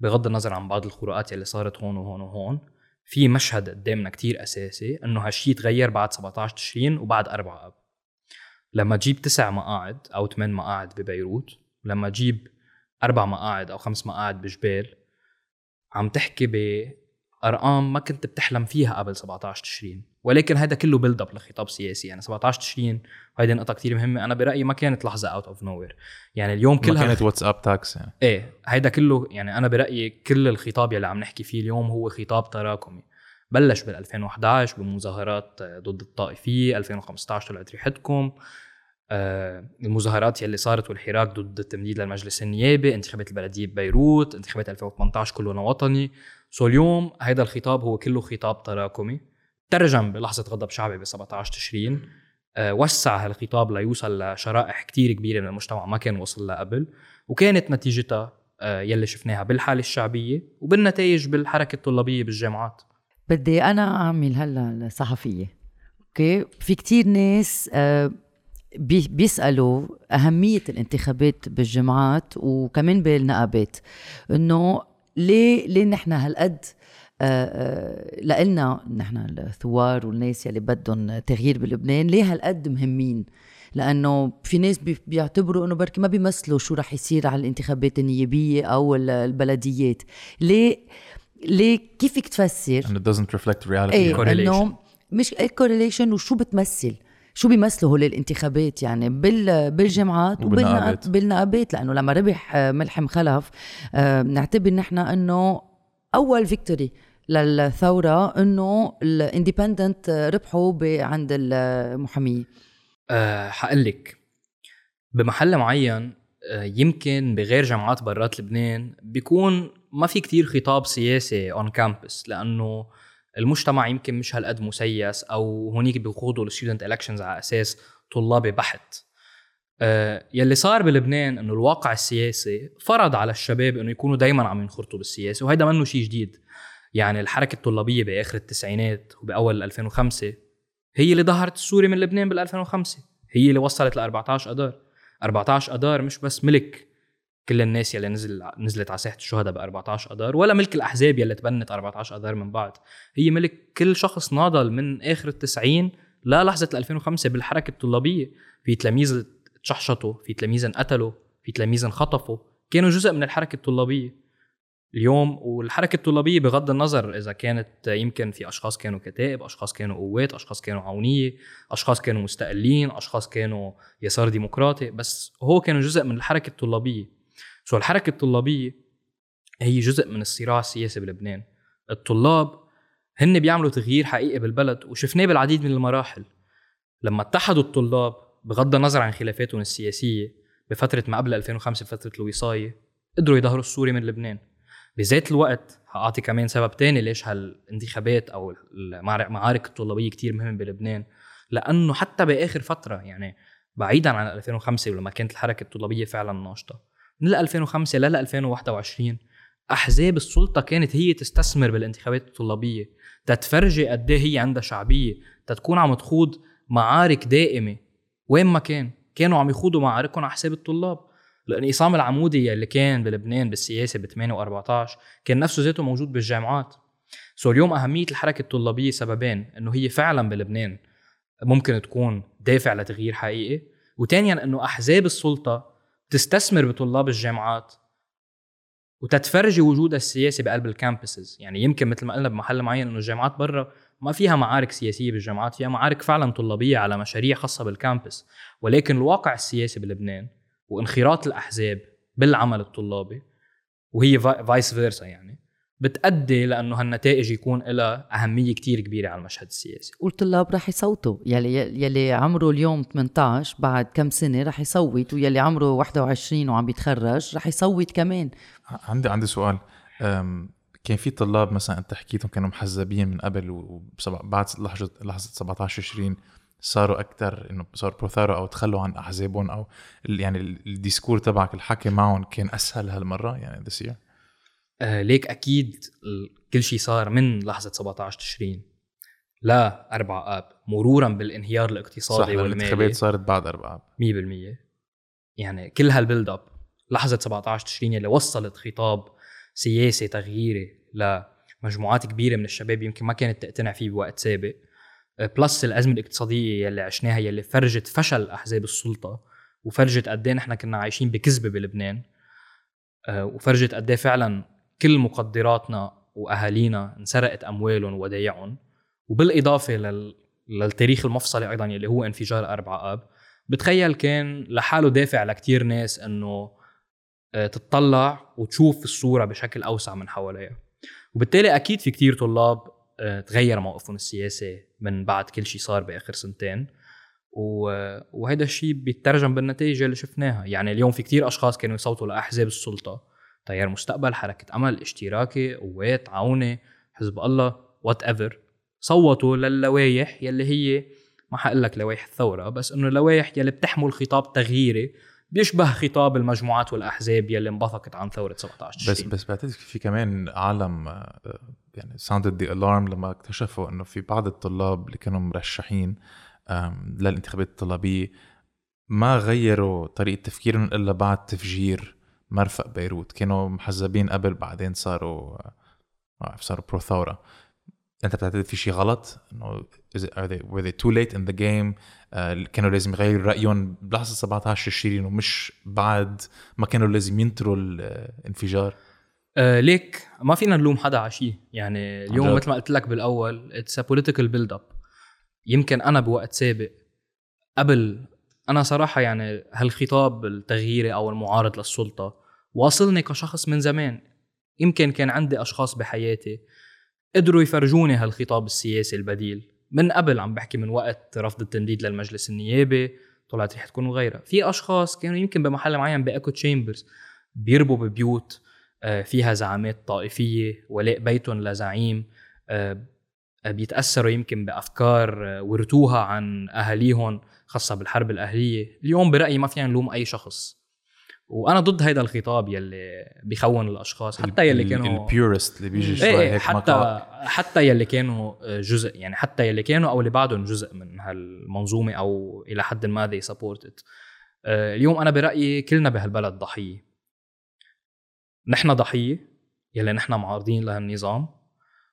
بغض النظر عن بعض الخروقات يلي صارت هون وهون وهون في مشهد قدامنا كتير أساسي إنه هالشيء تغير بعد 17 تشرين وبعد 4 أب لما تجيب تسع مقاعد أو ثمان مقاعد ببيروت لما تجيب أربع مقاعد أو خمس مقاعد بجبيل عم تحكي بارقام ما كنت بتحلم فيها قبل 17 تشرين ولكن هذا كله build up لخطاب سياسي. يعني 17 تشرين وهيدي نقطة كتير مهمة. أنا برأيي ما كانت لحظة out of no يعني اليوم ما كلها كانت WhatsApp tax يعني. إيه هيدا كله يعني أنا برأيي كل الخطاب يلي عم نحكي فيه اليوم هو خطاب تراكمي. بلش بال 2011 بمظاهرات ضد الطائفيه 2015 طلعت ريحتكم. آه، المظاهرات يلي صارت والحراك ضد التمديد للمجلس النيابي انتخابات البلدية ببيروت انتخابات 2018 كلنا وطني so اليوم هيدا الخطاب هو كله خطاب تراكمي. ترجم بلحظة غضب شعبي ب 17 تشرين آه، وسع هالخطاب ليوصل لشرائح كتير كبيرة من المجتمع ما كان وصل لها قبل وكانت نتيجتها آه، يلي شفناها بالحالة الشعبية وبالنتائج بالحركة الطلابية بالجامعات. بدي أنا أعمل هلا الصحفيه أوكي؟ في كتير ناس آه، بي- بيسألوا أهمية الانتخابات بالجامعات وكمان بالنقابات إنه ليه؟ ليه نحن هالقد لنا نحن الثوار والناس يلي بدهم تغيير بلبنان ليه هالقد مهمين؟ لأنه في ناس بي- بيعتبروا إنه بركي ما بيمثلوا شو رح يصير على الانتخابات النيابية أو ال- البلديات. ليه؟ ليه؟ كيف فيك تفسر it doesn't reflect reality إيه. إنه مش correlation وشو بتمثل؟ شو بيمثلوا هول الانتخابات يعني بال بالجامعات وبالنقابات. وبالنقابات بالنقابات لأنه لما ربح آه، ملحم خلف آه، بنعتبر نحن إنه أول victory للثورة إنه ال independent ربحوا عند المحامية أه حقلك بمحل معين أه يمكن بغير جامعات برات لبنان بيكون ما في كتير خطاب سياسي on campus لأنه المجتمع يمكن مش هالقد مسيس أو هونيك بيخوضوا ال student elections على أساس طلابي بحت. أه يلي صار بلبنان إنه الواقع السياسي فرض على الشباب إنه يكونوا دائما عم ينخرطوا بالسياسة وهيدا منه شيء جديد. يعني الحركة الطلابية بآخر التسعينات وبأول 2005 هي اللي ظهرت السوري من لبنان بال 2005 هي اللي وصلت ل 14 اذار 14 اذار مش بس ملك كل الناس يلي نزل نزلت على ساحة الشهداء ب 14 اذار ولا ملك الأحزاب يلي تبنت 14 اذار من بعد. هي ملك كل شخص ناضل من آخر التسعين للحظه 2005 بالحركة الطلابية. في تلاميذ تشحشطوا في تلاميذ انقتلوا في تلاميذ انخطفوا. كانوا جزء من الحركة الطلابية. اليوم والحركة الطلابية بغض النظر إذا كانت يمكن في أشخاص كانوا كتائب أشخاص كانوا قوات أشخاص كانوا عونية أشخاص كانوا مستقلين أشخاص كانوا يسار ديمقراطي بس هو كانوا جزء من الحركة الطلابية. سو الحركة الطلابية هي جزء من الصراع السياسي بلبنان. الطلاب هن بيعملوا تغيير حقيقي بالبلد وشفناه بالعديد من المراحل. لما اتحدوا الطلاب بغض النظر عن خلافاتهم السياسية بفترة ما قبل 2005 فتره الوصاية قدروا يظهروا السوري من لبنان. بذات الوقت حاعطي كمان سبب تاني ليش هالانتخابات أو المعارك الطلابية كتير مهمة بلبنان. لأنه حتى بآخر فترة يعني بعيدا عن 2005 ولما كانت الحركة الطلابية فعلا ناشطة. من 2005 ل 2021 أحزاب السلطة كانت هي تستثمر بالانتخابات الطلابية تتفرجي قد إيه هي عندها شعبية تتكون عم تخوض معارك دائمة. وين ما كان كانوا عم يخوضوا معاركهم على حساب الطلاب. لأن عصام العمودي اللي كان بلبنان بالسياسة ب 8 و14 كان نفسه ذاته موجود بالجامعات. سو اليوم أهمية الحركة الطلابية سببين إنه هي فعلا بلبنان ممكن تكون دافع لتغيير حقيقي. وثانيا إنه أحزاب السلطة تستثمر بطلاب الجامعات وتتفرجي وجودها السياسي بقلب ال campuses يعني يمكن مثل ما قلنا بمحل معين إنه الجامعات برا ما فيها معارك سياسية بالجامعات فيها معارك فعلا طلابية على مشاريع خاصة بال campus ولكن الواقع السياسي بلبنان وانخراط الأحزاب بالعمل الطلابي وهي vice versa يعني بتأدي لأنه هالنتائج يكون لها أهمية كتير كبيرة على المشهد السياسي. والطلاب رح يصوتوا. يلي يلي عمره اليوم 18 بعد كم سنة رح يصوت ويلي عمره 21 وعم بيتخرج رح يصوت كمان. عندي عندي سؤال. كان في طلاب مثلا أنت حكيتهم كانوا محزبين من قبل وبعد لحظه لحظة 17 20 صاروا أكثر إنه صاروا pro ثورة أو تخلوا عن أحزابهم أو يعني ال discours تبعك الحكي معهم كان أسهل هالمرة يعني this year آه ليك أكيد كل شيء صار من لحظة 17 تشرين لا 4 آب مرورا بالانهيار الاقتصادي صح والمالي. الانتخابات صارت بعد 4 آب. 100% يعني كل هال build up لحظة 17 تشرين اللي وصلت خطاب سياسي تغييري لمجموعات كبيرة من الشباب يمكن ما كانت تقتنع فيه بوقت سابق plus الأزمة الاقتصادية يلي عشناها يلي فرجت فشل أحزاب السلطة وفرجت قد إيه نحن كنا عايشين بكذبة بلبنان آه، وفرجت قد إيه فعلا كل مقدراتنا وأهالينا انسرقت أموالهم وودايعهم. وبالإضافة لل... للتاريخ المفصلي أيضا يلي هو انفجار 4 آب بتخيل كان لحاله دافع لكتير ناس إنه آه، تطلع وتشوف الصورة بشكل أوسع من حواليها. وبالتالي أكيد في كتير طلاب آه، تغير موقفهم السياسي من بعد كل شيء صار بآخر سنتين. وهذا الشيء بيترجم بالنتائج اللي شفناها. يعني اليوم في كتير أشخاص كانوا يصوتوا لأحزاب السلطة. تيار مستقبل حركة امل اشتراكي قوات عونة حزب الله whatever صوتوا للوائح يلي هي ما حقول لك لوائح الثورة بس إنه اللوائح يلي بتحمل خطاب تغييري بيشبه خطاب المجموعات والأحزاب يلي انبثقت عن ثورة 17 بس بس بعتقد في كمان عالم آه، يعني sounded the alarm لما اكتشفوا إنه في بعض الطلاب اللي كانوا مرشحين للانتخابات الطلابية ما غيروا طريقة تفكيرهم إلا بعد تفجير مرفق بيروت. كانوا محزبين قبل بعدين صاروا ما بعرف صاروا pro ثوره انت بتعتقد في شيء غلط؟ انه are they were they too late in the game uh, كانوا لازم يغيروا رأيهم بلحظة 17 تشرين ومش بعد ما كانوا لازم ينطروا الانفجار؟ آه ليك ما فينا نلوم حدا على شيء يعني اليوم مثل ما قلت لك بالأول it's a political build up يمكن أنا بوقت سابق قبل أنا صراحة يعني هالخطاب التغييري أو المعارض للسلطة واصلني كشخص من زمان. يمكن كان عندي أشخاص بحياتي قدروا يفرجوني هالخطاب السياسي البديل. من قبل عم بحكي من وقت رفض التمديد للمجلس النيابي طلعت رح تكون وغيرها. في أشخاص كانوا يمكن بمحل معين باكو تشامبرز بيربوا ببيوت آه، فيها زعامات طائفية ولاء بيتهم لزعيم آه، بيتأثروا يمكن بأفكار آه، ورثوها عن أهاليهم. خاصة بالحرب الأهلية اليوم برأيي ما فينا نلوم أي شخص. وأنا ضد هيدا الخطاب يلي بيخون الأشخاص حتى يلي كانوا البيورست اللي بيجي شوي إيه، هيك حتى مقاطع. حتى يلي كانوا جزء يعني حتى يلي كانوا أو اللي بعدهم جزء من هالمنظومة أو إلى حد ما they support it آه، اليوم أنا برأيي كلنا بهالبلد ضحية. نحن ضحية يلي نحن معارضين لهالنظام.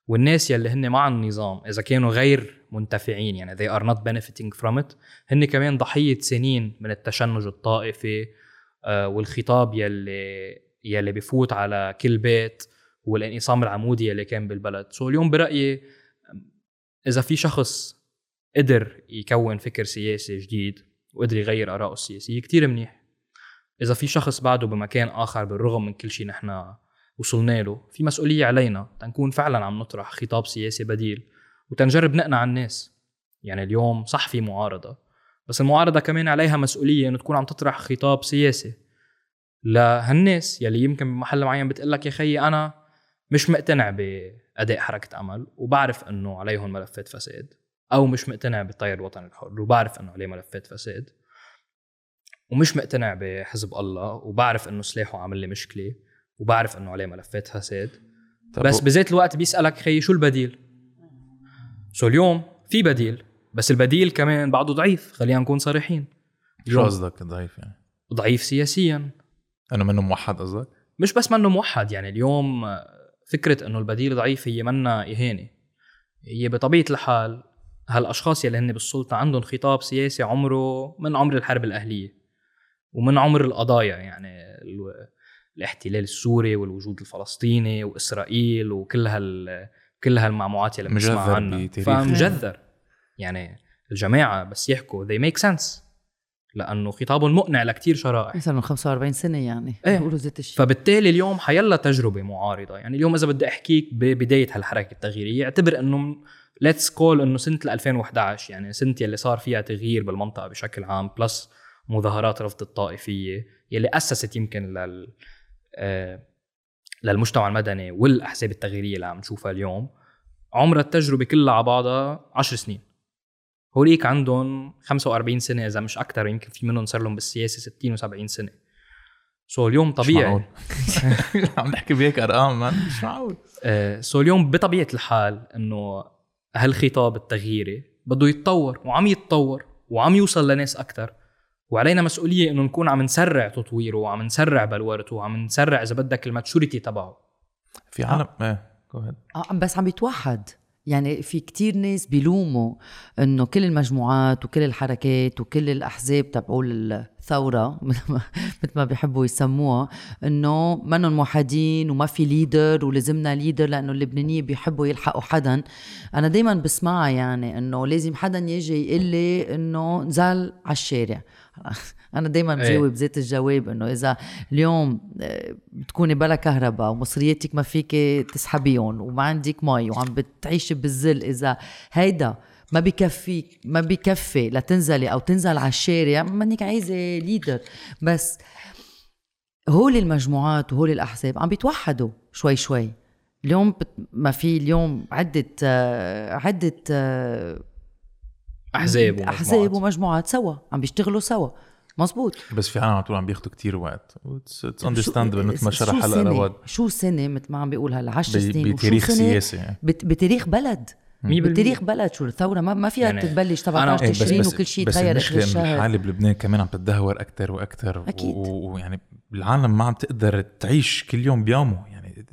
والناس يلي هن مع النظام إذا كانوا غير منتفعين يعني they are not benefiting from it هن كمان ضحية سنين من التشنج الطائفي آه، والخطاب يلي يلي بفوت على كل بيت والانقسام العمودي اللي كان بالبلد. so اليوم برأيي إذا في شخص قدر يكون فكر سياسي جديد وقدر يغير آراءه السياسية كتير منيح. إذا في شخص بعده بمكان آخر بالرغم من كل شيء نحن وصلنا له في مسؤولية علينا تنكون فعلا عم نطرح خطاب سياسي بديل وتنجرب نقنع الناس. يعني اليوم صح في معارضة بس المعارضة كمان عليها مسؤولية إنه تكون عم تطرح خطاب سياسي. لهالناس يلي يمكن بمحل معين بتقول لك يا خيي أنا مش مقتنع بأداء حركة أمل وبعرف إنه عليهم ملفات فساد أو مش مقتنع بالتيار الوطني الحر وبعرف إنه عليه ملفات فساد. ومش مقتنع بحزب الله وبعرف إنه سلاحه عامل لي مشكلة. وبعرف إنه عليه ملفات فساد بس بذات الوقت بيسألك خيي شو البديل؟ سو اليوم في بديل بس البديل كمان بعده ضعيف خلينا نكون صريحين. شو قصدك ضعيف يعني؟ ضعيف سياسيا. إنه منه موحد قصدك؟ مش بس منه موحد يعني اليوم فكرة إنه البديل ضعيف هي منا إهانة. هي بطبيعة الحال هالأشخاص يلي هن بالسلطة عندهم خطاب سياسي عمره من عمر الحرب الأهلية ومن عمر القضايا يعني الاحتلال السوري والوجود الفلسطيني وإسرائيل وكل هال كل هالمعموعات اللي بنسمع مجذر عنها. فمجذر. يعني الجماعة بس يحكوا. They make sense. لأنه خطابهم مقنع لكتير شرائح. صار من 45 سنة يعني. إيه. بيقولوا ذات الشيء فبالتالي اليوم حيلا تجربة معارضة. يعني اليوم إذا بدي أحكيك ببدايه هالحركة التغييرية اعتبر إنه let's call إنه سنة 2011 يعني سنة يلي صار فيها تغيير بالمنطقة بشكل عام plus مظاهرات رفض الطائفية يلي أسست يمكن لل للمجتمع المدني والأحزاب التغييرية اللي عم نشوفها اليوم عمر التجربة كلها على بعضها 10 سنين. هوليك عندهم 45 سنة إذا مش أكثر يمكن في منهم صار لهم بالسياسة 60 و70 سنة. so اليوم طبيعي. عم نحكي بهيك أرقام man مش معقول. آه، so اليوم بطبيعة الحال إنه هالخطاب التغييري بده يتطور وعم يتطور وعم يوصل لناس أكثر وعلينا مسؤولية إنه نكون عم نسرع تطويره وعم نسرع بلورته وعم نسرع إذا بدك ال maturity تبعه. في عالم إيه جو ahead. آه، بس عم بيتوحد. يعني في كتير ناس بيلوموا إنه كل المجموعات وكل الحركات وكل الأحزاب تبعول الثورة مثل ما مثل ما بيحبوا يسموها إنه منهم موحدين وما في leader ولازمنا leader لأنه اللبنانيين بيحبوا يلحقوا حدا. أنا دائما بسمعها يعني إنه لازم حدا يجي يقول لي إنه نزل على الشارع. أنا دائما إيه. بجاوب ذات الجواب إنه إذا اليوم آه، بتكوني بلا كهرباء ومصرياتك ما فيك تسحبيهم وما عندك مي وعم بتعيشي بالظل إذا هيدا ما بكفيك ما بكفي لتنزلي أو تنزل على الشارع منك عايزة leader بس هول المجموعات وهول الأحزاب عم بيتوحدوا شوي شوي اليوم ما في اليوم عدة آه، عدة أحزاب احزاب ومجموعات. ومجموعات سوا عم بيشتغلوا سوا. مزبوط بس في عالم على طول عم بياخذوا كتير وقت. it's understandable مثل ما شو شرح هلا سنة؟ رواد. شو سنة؟ مثل ما عم بيقول هلا 10 ب- سنين. بتاريخ سنة؟ سياسي. يعني. بت- بتاريخ بلد. بتاريخ بلد. شو الثورة؟ ما, ما فيها يعني تبلش أنا- 17 إيه، تشرين بس وكل شيء بس يتغير اخر الشهر. الحاله بلبنان كمان عم تتدهور أكثر وأكثر. ويعني العالم ما عم تقدر تعيش كل يوم بيومه. يعني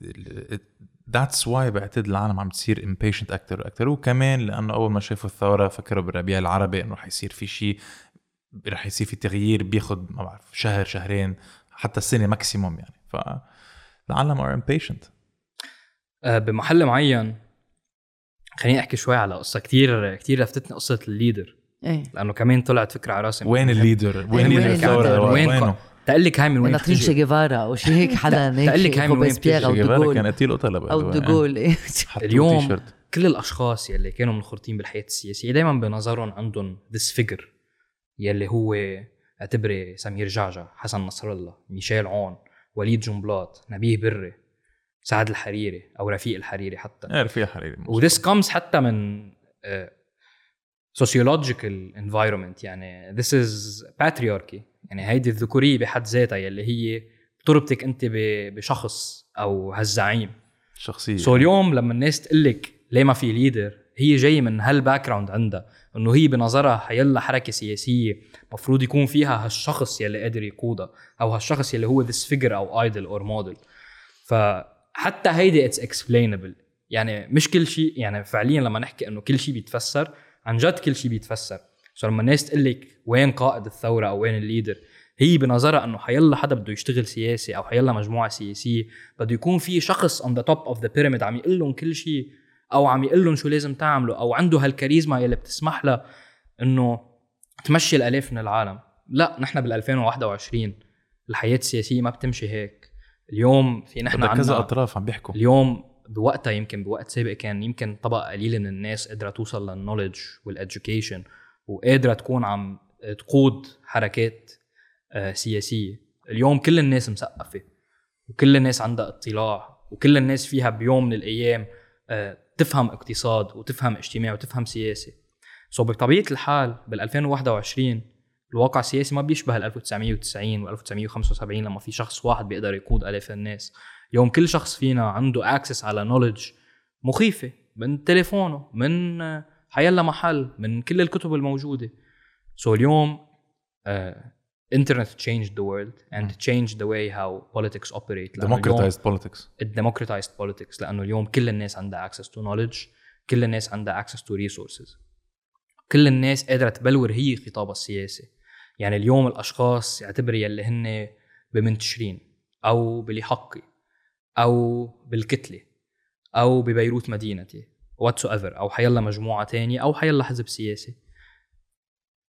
that's why بعتقد العالم عم تصير impatient أكثر وأكثر وكمان لأنه أول ما شافوا الثورة فكروا بالربيع العربي إنه رح يصير في شيء رح يصير في تغيير بياخذ ما بعرف شهر شهرين حتى السنة maximum يعني. فالعالم are impatient آه، بمحل معين. خليني أحكي شوي على قصة. كتير كتير لفتتني قصة الليدر إيه. لأنه كمان طلعت فكرة على راسي. وين ال leader وين وين ال leader ال leader؟ الثوره وين وينه؟ تقول لك هاي من وين ناطرين شي جيفارا أو شيء هيك حدا تقول لك هاي هيك من وين أو؟ جيفارا كان قتيل قتله أو دوغول إيه. اليوم كل الأشخاص يلي كانوا منخرطين بالحياة السياسية دائما بنظرهم عندهم this figure يلي هو أعتبري سمير جعجع حسن نصر الله ميشيل عون وليد جنبلاط نبيه بري سعد الحريري أو رفيق الحريري حتى. إيه رفيق حريري و this comes حتى من sociological environment يعني this is patriarchy. يعني هيدي الذكورية بحد ذاتها يلي هي بتربطك أنت بشخص أو هالزعيم. شخصية. so اليوم لما الناس تقول لك ليه ما في leader هي جاي من هال background عندها إنه هي بنظرها حيلا حركة سياسية مفروض يكون فيها هالشخص يلي قادر يقودها أو هالشخص يلي هو this figure أو idol or model فحتى هيدي it's explainable يعني مش كل شيء يعني فعليا لما نحكي إنه كل شيء بيتفسر عن جد كل شيء بيتفسر. so لما الناس تقول لك وين قائد الثورة أو وين ال leader هي بنظرها إنه حيلا حدا بده يشتغل سياسي أو حيلا مجموعة سياسية بده يكون في شخص on the top of the pyramid عم يقول لهم كل شيء أو عم يقول لهم شو لازم تعملوا أو عنده هالكاريزما يلي بتسمح لها إنه تمشي الالاف من العالم. لا نحن بال 2021 الحياة السياسية ما بتمشي هيك. اليوم في نحن بدك كذا عندنا أطراف عم بيحكوا. اليوم بوقتها يمكن بوقت سابق كان يمكن طبقه قليله من الناس قادره توصل لل knowledge وال education وقادرة تكون عم تقود حركات آه، سياسية. اليوم كل الناس مثقفه وكل الناس عندها اطلاع وكل الناس فيها بيوم من الأيام آه، تفهم اقتصاد وتفهم اجتماع وتفهم سياسة. so بطبيعة الحال بال 2021 الواقع السياسي ما بيشبه ال 1990 و 1975 لما في شخص واحد بيقدر يقود آلاف الناس. اليوم كل شخص فينا عنده access على knowledge مخيفة من تليفونه من آه، حيلا محل من كل الكتب الموجودة. so اليوم internet changed the world and changed the way how politics operate. لأنه اليوم- democratized ال democratized politics لأنه اليوم كل الناس عندها access to knowledge كل الناس عندها access to resources كل الناس قادرة تبلور هي خطابها السياسي يعني اليوم الأشخاص اعتبري يلي هن بمنتشرين أو بلحقي أو بالكتلة أو ببيروت مدينتي. whatsoever أو حيلا مجموعة تانية أو حيلا حزب سياسي.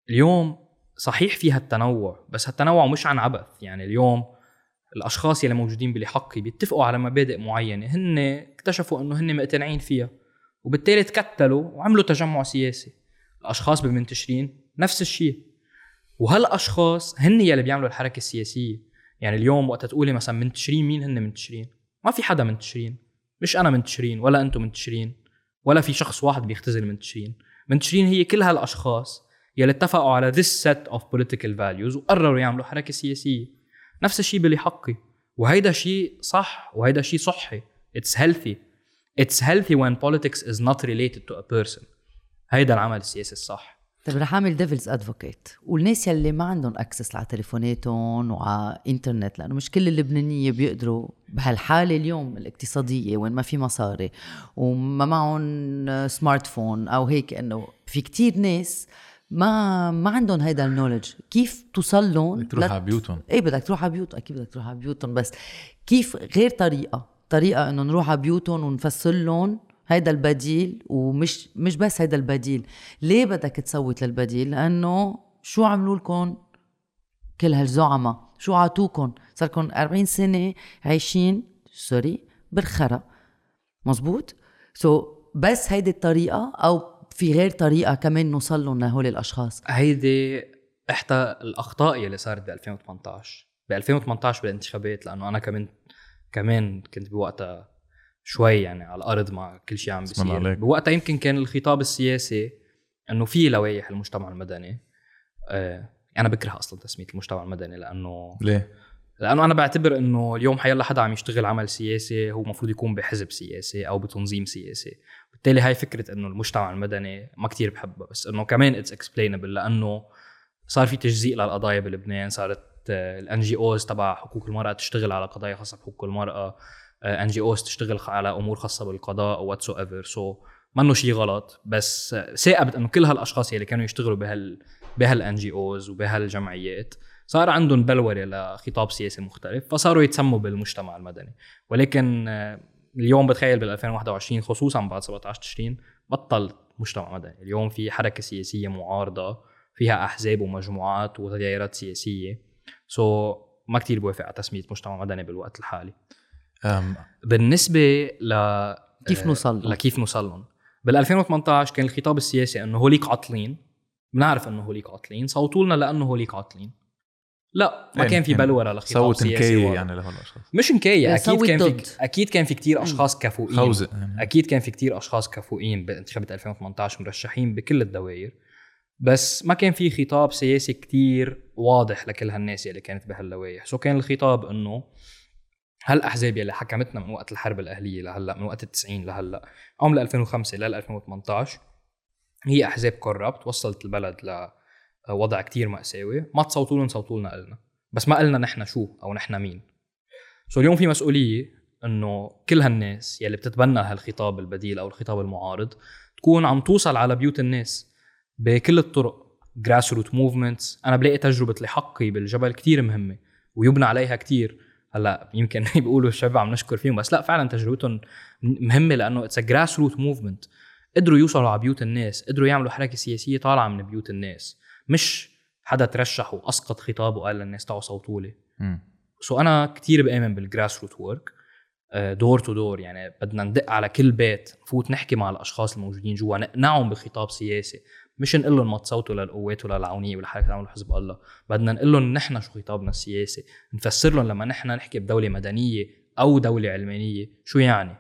اليوم صحيح فيها التنوع بس هالتنوع مش عن عبث. يعني اليوم الأشخاص يلي موجودين بلحقي بيتفقوا على مبادئ معينة هن اكتشفوا إنه هن مقتنعين فيها وبالتالي تكتلوا وعملوا تجمع سياسي. الأشخاص بمنتشرين نفس الشيء. وهالأشخاص هن يلي بيعملوا الحركة السياسية. يعني اليوم وقت تقولي مثلا منتشرين مين هن منتشرين؟ ما في حدا منتشرين. مش أنا منتشرين ولا أنتم منتشرين. ولا في شخص واحد بيختزل منتشرين منتشرين هي كل هالأشخاص يلي اتفقوا على this set of political values وقرروا يعملوا حركة سياسية. نفس الشيء بلحقي وهيدا شيء صح وهيدا شيء صحي. It's healthy. It's healthy when politics is not related to a person. هيدا العمل السياسي الصح. طيب رح أعمل devil's advocate والناس يلي ما عندهم access على تليفوناتهم وعلى انترنت لأنه مش كل اللبنانية بيقدروا بهالحالة اليوم الاقتصادية وين ما في مصاري وما معهم smartphone أو هيك إنه في كتير ناس ما ما عندهم هيدا ال knowledge كيف توصل لهم بدك تروح لت- على بيوتهم. إيه بدك تروح على بيوتهم أكيد بدك تروح على بيوتهم بس كيف غير طريقة؟ طريقة إنه نروح على بيوتهم ونفسر لهم هيدا البديل ومش مش بس هيدا البديل. ليه بدك تصوت للبديل لأنه شو عملوا لكم كل هالزعماء. شو عطوكم صار لكم 40 سنة عايشين sorry بالخرا. مزبوط؟ so, بس هيدي الطريقة أو في غير طريقة كمان نوصل لهم لهول الأشخاص. هيدي إحدى الأخطاء يلي صارت ب 2018 ب 2018 بالانتخابات لأنه أنا كمان كمان كنت بوقتها شوي يعني على الأرض مع كل شيء عم بيصير. بوقتها يمكن كان الخطاب السياسي إنه في لوائح المجتمع المدني آه أنا بكره أصلا تسمية المجتمع المدني لأنه ليه؟ لأنه أنا بعتبر إنه اليوم حيلا حدا عم يشتغل عمل سياسي هو المفروض يكون بحزب سياسي أو بتنظيم سياسي بالتالي هاي فكرة إنه المجتمع المدني ما كتير بحبها بس إنه كمان it's explainable لأنه صار في تجزيء للقضايا بلبنان صارت ال NGOs تبع حقوق المرأة تشتغل على قضايا خاصة بحقوق المرأة NGOs تشتغل على أمور خاصة بالقضاء whatsoever so منه شيء غلط بس صاقبت إنه كل هالأشخاص يلي كانوا يشتغلوا بهال بهال NGOs وبهالجمعيات صار عندهم بلورة لخطاب سياسي مختلف فصاروا يتسموا بالمجتمع المدني. ولكن آه، اليوم بتخيل بال 2021 خصوصا بعد 17 تشرين بطل مجتمع مدني. اليوم في حركة سياسية معارضة فيها أحزاب ومجموعات وتيارات سياسية. سو ما كتير بوافق على تسمية مجتمع مدني بالوقت الحالي. بالنسبة ل كيف آه، نوصل؟ لهم؟ لكيف نوصل لهم؟ بال 2018 كان الخطاب السياسي إنه هوليك عاطلين. بنعرف إنه هوليك عاطلين. صوتوا لنا لأنه هوليك عاطلين. لا ما يعني- كان في يعني بلوره لخطاب صوت سياسي نكاية. يعني لهول الأشخاص. مش نكايه لا، أكيد كان ضد. في أكيد كان في كتير أشخاص كفؤين يعني. أكيد كان في كتير أشخاص كفؤين بانتخابات 2018 مرشحين بكل الدوائر. بس ما كان في خطاب سياسي كتير واضح لكل هالناس اللي كانت بهاللوائح. so كان الخطاب إنه هالاحزاب يلي حكمتنا من وقت الحرب الأهلية لهلا من وقت التسعين لهلا أو من 2005 لل 2018 هي أحزاب corrupt وصلت البلد لوضع كتير مأساوي ما تصوتوا لهم صوتوا لنا قلنا بس ما قلنا نحن شو أو نحن مين. so اليوم في مسؤولية إنه كل هالناس يلي بتتبنى هالخطاب البديل أو الخطاب المعارض تكون عم توصل على بيوت الناس بكل الطرق grassroot movements أنا بلاقي تجربة لحقي بالجبل كتير مهمة ويبنى عليها كتير هلا يمكن بيقولوا الشباب عم نشكر فيهم بس لا فعلا تجربتهم مهمة لأنه it's grassroot movement قدروا يوصلوا على بيوت الناس قدروا يعملوا حركة سياسية طالعة من بيوت الناس مش حدا ترشح واسقط خطاب وقال للناس تعوا صوتوا لي. so أنا كثير بآمن بال grassroot work دور تو دور يعني بدنا ندق على كل بيت نفوت نحكي مع الأشخاص الموجودين جوا نقنعهم بخطاب سياسي. مش نقول لهم ما تصوتوا للقوات ولا العونيه ولا حركه عملوا حزب الله. بدنا نقول لهم نحن شو خطابنا السياسي. نفسر لهم لما نحن نحكي بدولة مدنية أو دولة علمانية شو يعني؟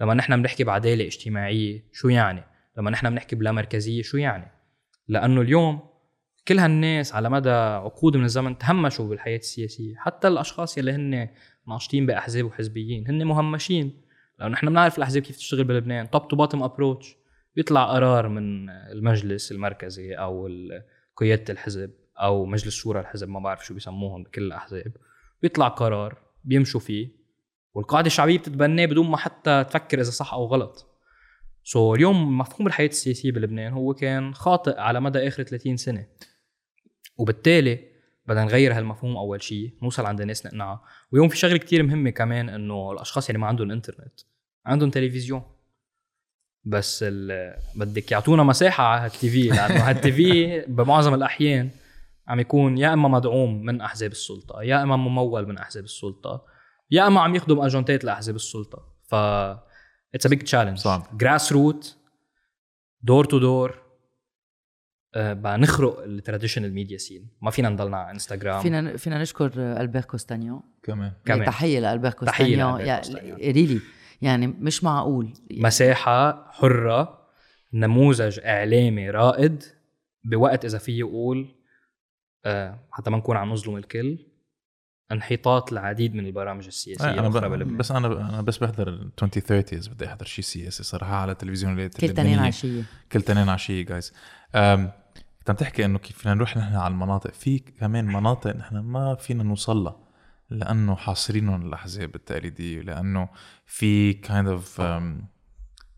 لما نحن بنحكي بعدالة اجتماعية شو يعني؟ لما نحن بنحكي بلا مركزية شو يعني؟ لأنه اليوم كل هالناس على مدى عقود من الزمن تهمشوا بالحياة السياسية. حتى الأشخاص يلي هن ناشطين بأحزاب وحزبيين هن مهمشين. لأنه نحن بنعرف الأحزاب كيف تشتغل بلبنان. top to bottom approach بيطلع قرار من المجلس المركزي أو قيادة الحزب أو مجلس شورى الحزب ما بعرف شو بيسموهم بكل الأحزاب. بيطلع قرار بيمشوا فيه والقاعدة الشعبية بتتبناه بدون ما حتى تفكر إذا صح أو غلط. so, اليوم مفهوم الحياة السياسية بلبنان هو كان خاطئ على مدى آخر 30 سنة. وبالتالي بدنا نغير هالمفهوم أول شيء نوصل عند الناس نقنعها واليوم في شغلة كتير مهمة كمان إنه الأشخاص اللي ما عندهم إنترنت عندهم تلفزيون. بس بدك يعطونا مساحة على هال TV لأنه هال TV بمعظم الأحيان عم يكون يا إما مدعوم من أحزاب السلطة يا إما ممول من أحزاب السلطة يا إما عم يخدم agendaت لأحزاب السلطة. ف it's a big challenge صعب. grassroot door to door بقى نخرق ال traditional media scene ما فينا نضلنا على انستغرام فينا فينا نشكر البير كوستانيو. كمان. كمان. تحية لالبير تحية كوستانيو. لألبير كوستانيو. really يعني مش معقول. يعني مساحة حرة نموذج إعلامي رائد بوقت إذا فيه يقول آه حتى ما نكون عم نظلم الكل انحطاط العديد من البرامج السياسية أنا الاخرى ب... بلبنان بس أنا ب... أنا بس بحضر 20/30 بدي أحضر شيء سياسي صراحة على التلفزيون كل تنين عشية. كل تنين عشية guys. كنت عم تحكي إنه كيف فينا نروح نحن على المناطق؟ في كمان مناطق نحن ما فينا نوصل لها. لأنه حاصرينهم الأحزاب التقليدية لأنه في kind of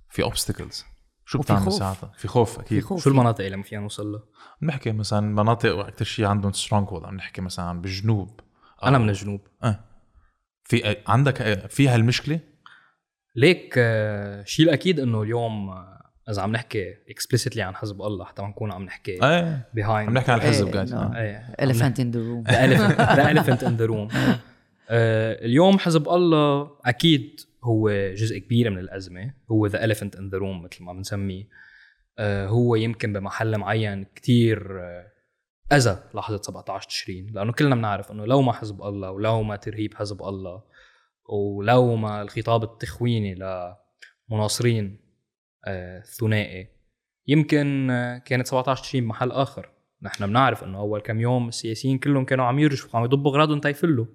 في obstacles شو بتعمل خوف. ساعتها؟ في خوف في أكيد خوف. شو المناطق اللي ما فينا نوصل لها؟ بنحكي مثلا مناطق أكثر شيء عندهم stronghold عم نحكي مثلا بالجنوب أنا أو- من الجنوب. آه. في عندك في هالمشكلة؟ ليك آه، شيء الأكيد إنه اليوم آه، إذا عم نحكي explicitly عن حزب الله حتى ما نكون عم نحكي إيه. behind عم نحكي عن الحزب إيه، guys the room. The elephant the in the room. آه، اليوم حزب الله أكيد هو جزء كبير من الأزمة. هو the elephant in the room مثل ما بنسميه. آه، هو يمكن بمحل معين كتير آه، أذى لحظة 17 تشرين. لأنه كلنا بنعرف إنه لو ما حزب الله ولو ما ترهيب حزب الله ولو ما الخطاب التخويني لمناصرين آه، الثنائي يمكن آه، كانت 17 تشرين بمحل آخر. نحن بنعرف إنه أول كم يوم السياسيين كلهم كانوا عم يرجفوا عم يضبوا أغراضهم تيفلوا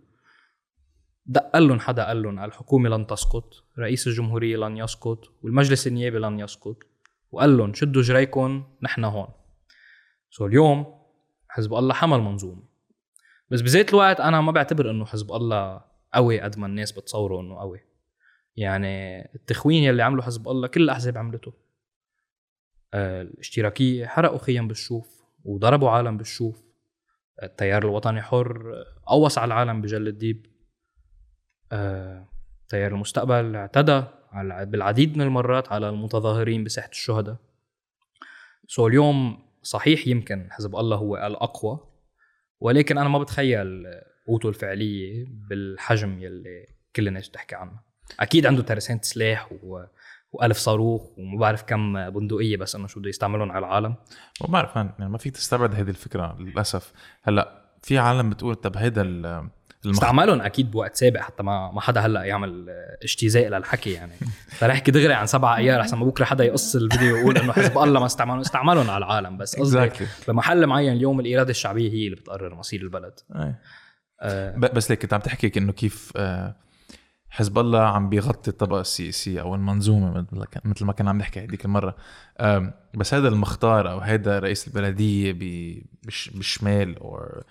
دق لهم حدا قال لهم الحكومة لن تسقط رئيس الجمهورية لن يسقط والمجلس النيابي لن يسقط. وقال لهم شدوا جريكم نحن هون. so اليوم حزب الله حمل منظومة. بس بذات الوقت أنا ما بعتبر إنه حزب الله قوي قد ما الناس بتصوره إنه قوي. يعني التخوين يلي عمله حزب الله كل الأحزاب عملته. آه، الاشتراكية حرقوا خيم بالشوف وضربوا عالم بالشوف. التيار الوطني حر قوص على العالم بجل الديب. آه، تيار المستقبل اعتدى بالعديد من المرات على المتظاهرين بساحه الشهداء. سو اليوم صحيح يمكن حزب الله هو الأقوى ولكن أنا ما بتخيل قوته الفعلية بالحجم يلي كل الناس بتحكي عنه. أكيد عنده ترسانة سلاح و... وألف صاروخ وما بعرف كم بندقية بس إنه شو بده يستعملهم على العالم. ما بعرف يعني ما فيك تستبعد هذه الفكرة للأسف. هلأ في عالم بتقول طب هيدا ال- المخ... استعملهم أكيد بوقت سابق حتى ما ما حدا هلأ يعمل اجتزاء للحكي يعني. فنحكي دغري عن سبع أيار أحسن ما بكرة حدا يقص الفيديو ويقول إنه حزب الله ما استعملهم استعملهم على العالم. بس قصدي Exactly. بمحل معين اليوم الإرادة الشعبية هي اللي بتقرر مصير البلد. أي. آه، بس ليك كنت عم تحكي إنه كيف آه، حزب الله عم بيغطي الطبقة السياسية أو المنظومة مثل ما كنا عم نحكي هذيك المرة. بس هذا المختار أو هذا رئيس البلدية بالشمال أو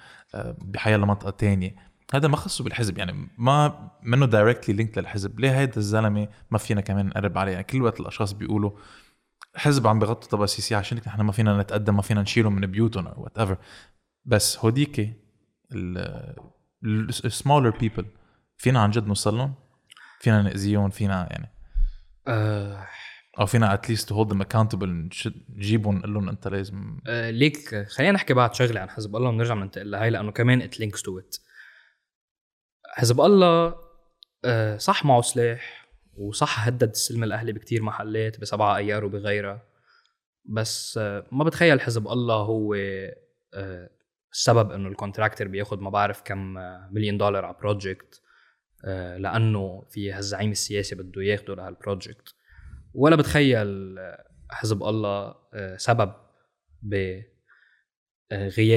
بحيا منطقة تانية هذا ما خصه بالحزب. يعني ما منه directly linked للحزب. ليه هيدا الزلمة ما فينا كمان نقرب عليه؟ يعني كل وقت الأشخاص بيقولوا حزب عم بيغطي الطبقه السياسيه عشان نحن ما فينا نتقدم ما فينا نشيلهم من بيوتهم أو whatever بس هوديك ال smaller people فينا عن جد نوصل لهم؟ فينا نأذيهم فينا يعني. آه، أو فينا at least hold them accountable نجيبهم نقول لهم أنت لازم آه، ليك خلينا نحكي بعد شغلة عن حزب الله ونرجع ننتقل لهي لأنه كمان it links to it حزب الله آه، صح معه سلاح وصح هدد السلم الاهلي بكتير محلات بسبعة أيار وبغيرها. بس آه، ما بتخيل حزب الله هو آه، السبب إنه ال contractor بياخد ما بعرف كم مليون دولار على project لأنه في هالزعيم السياسي بده ياخده لهال project ولا بتخيل آه، حزب الله آه، سبب بغياب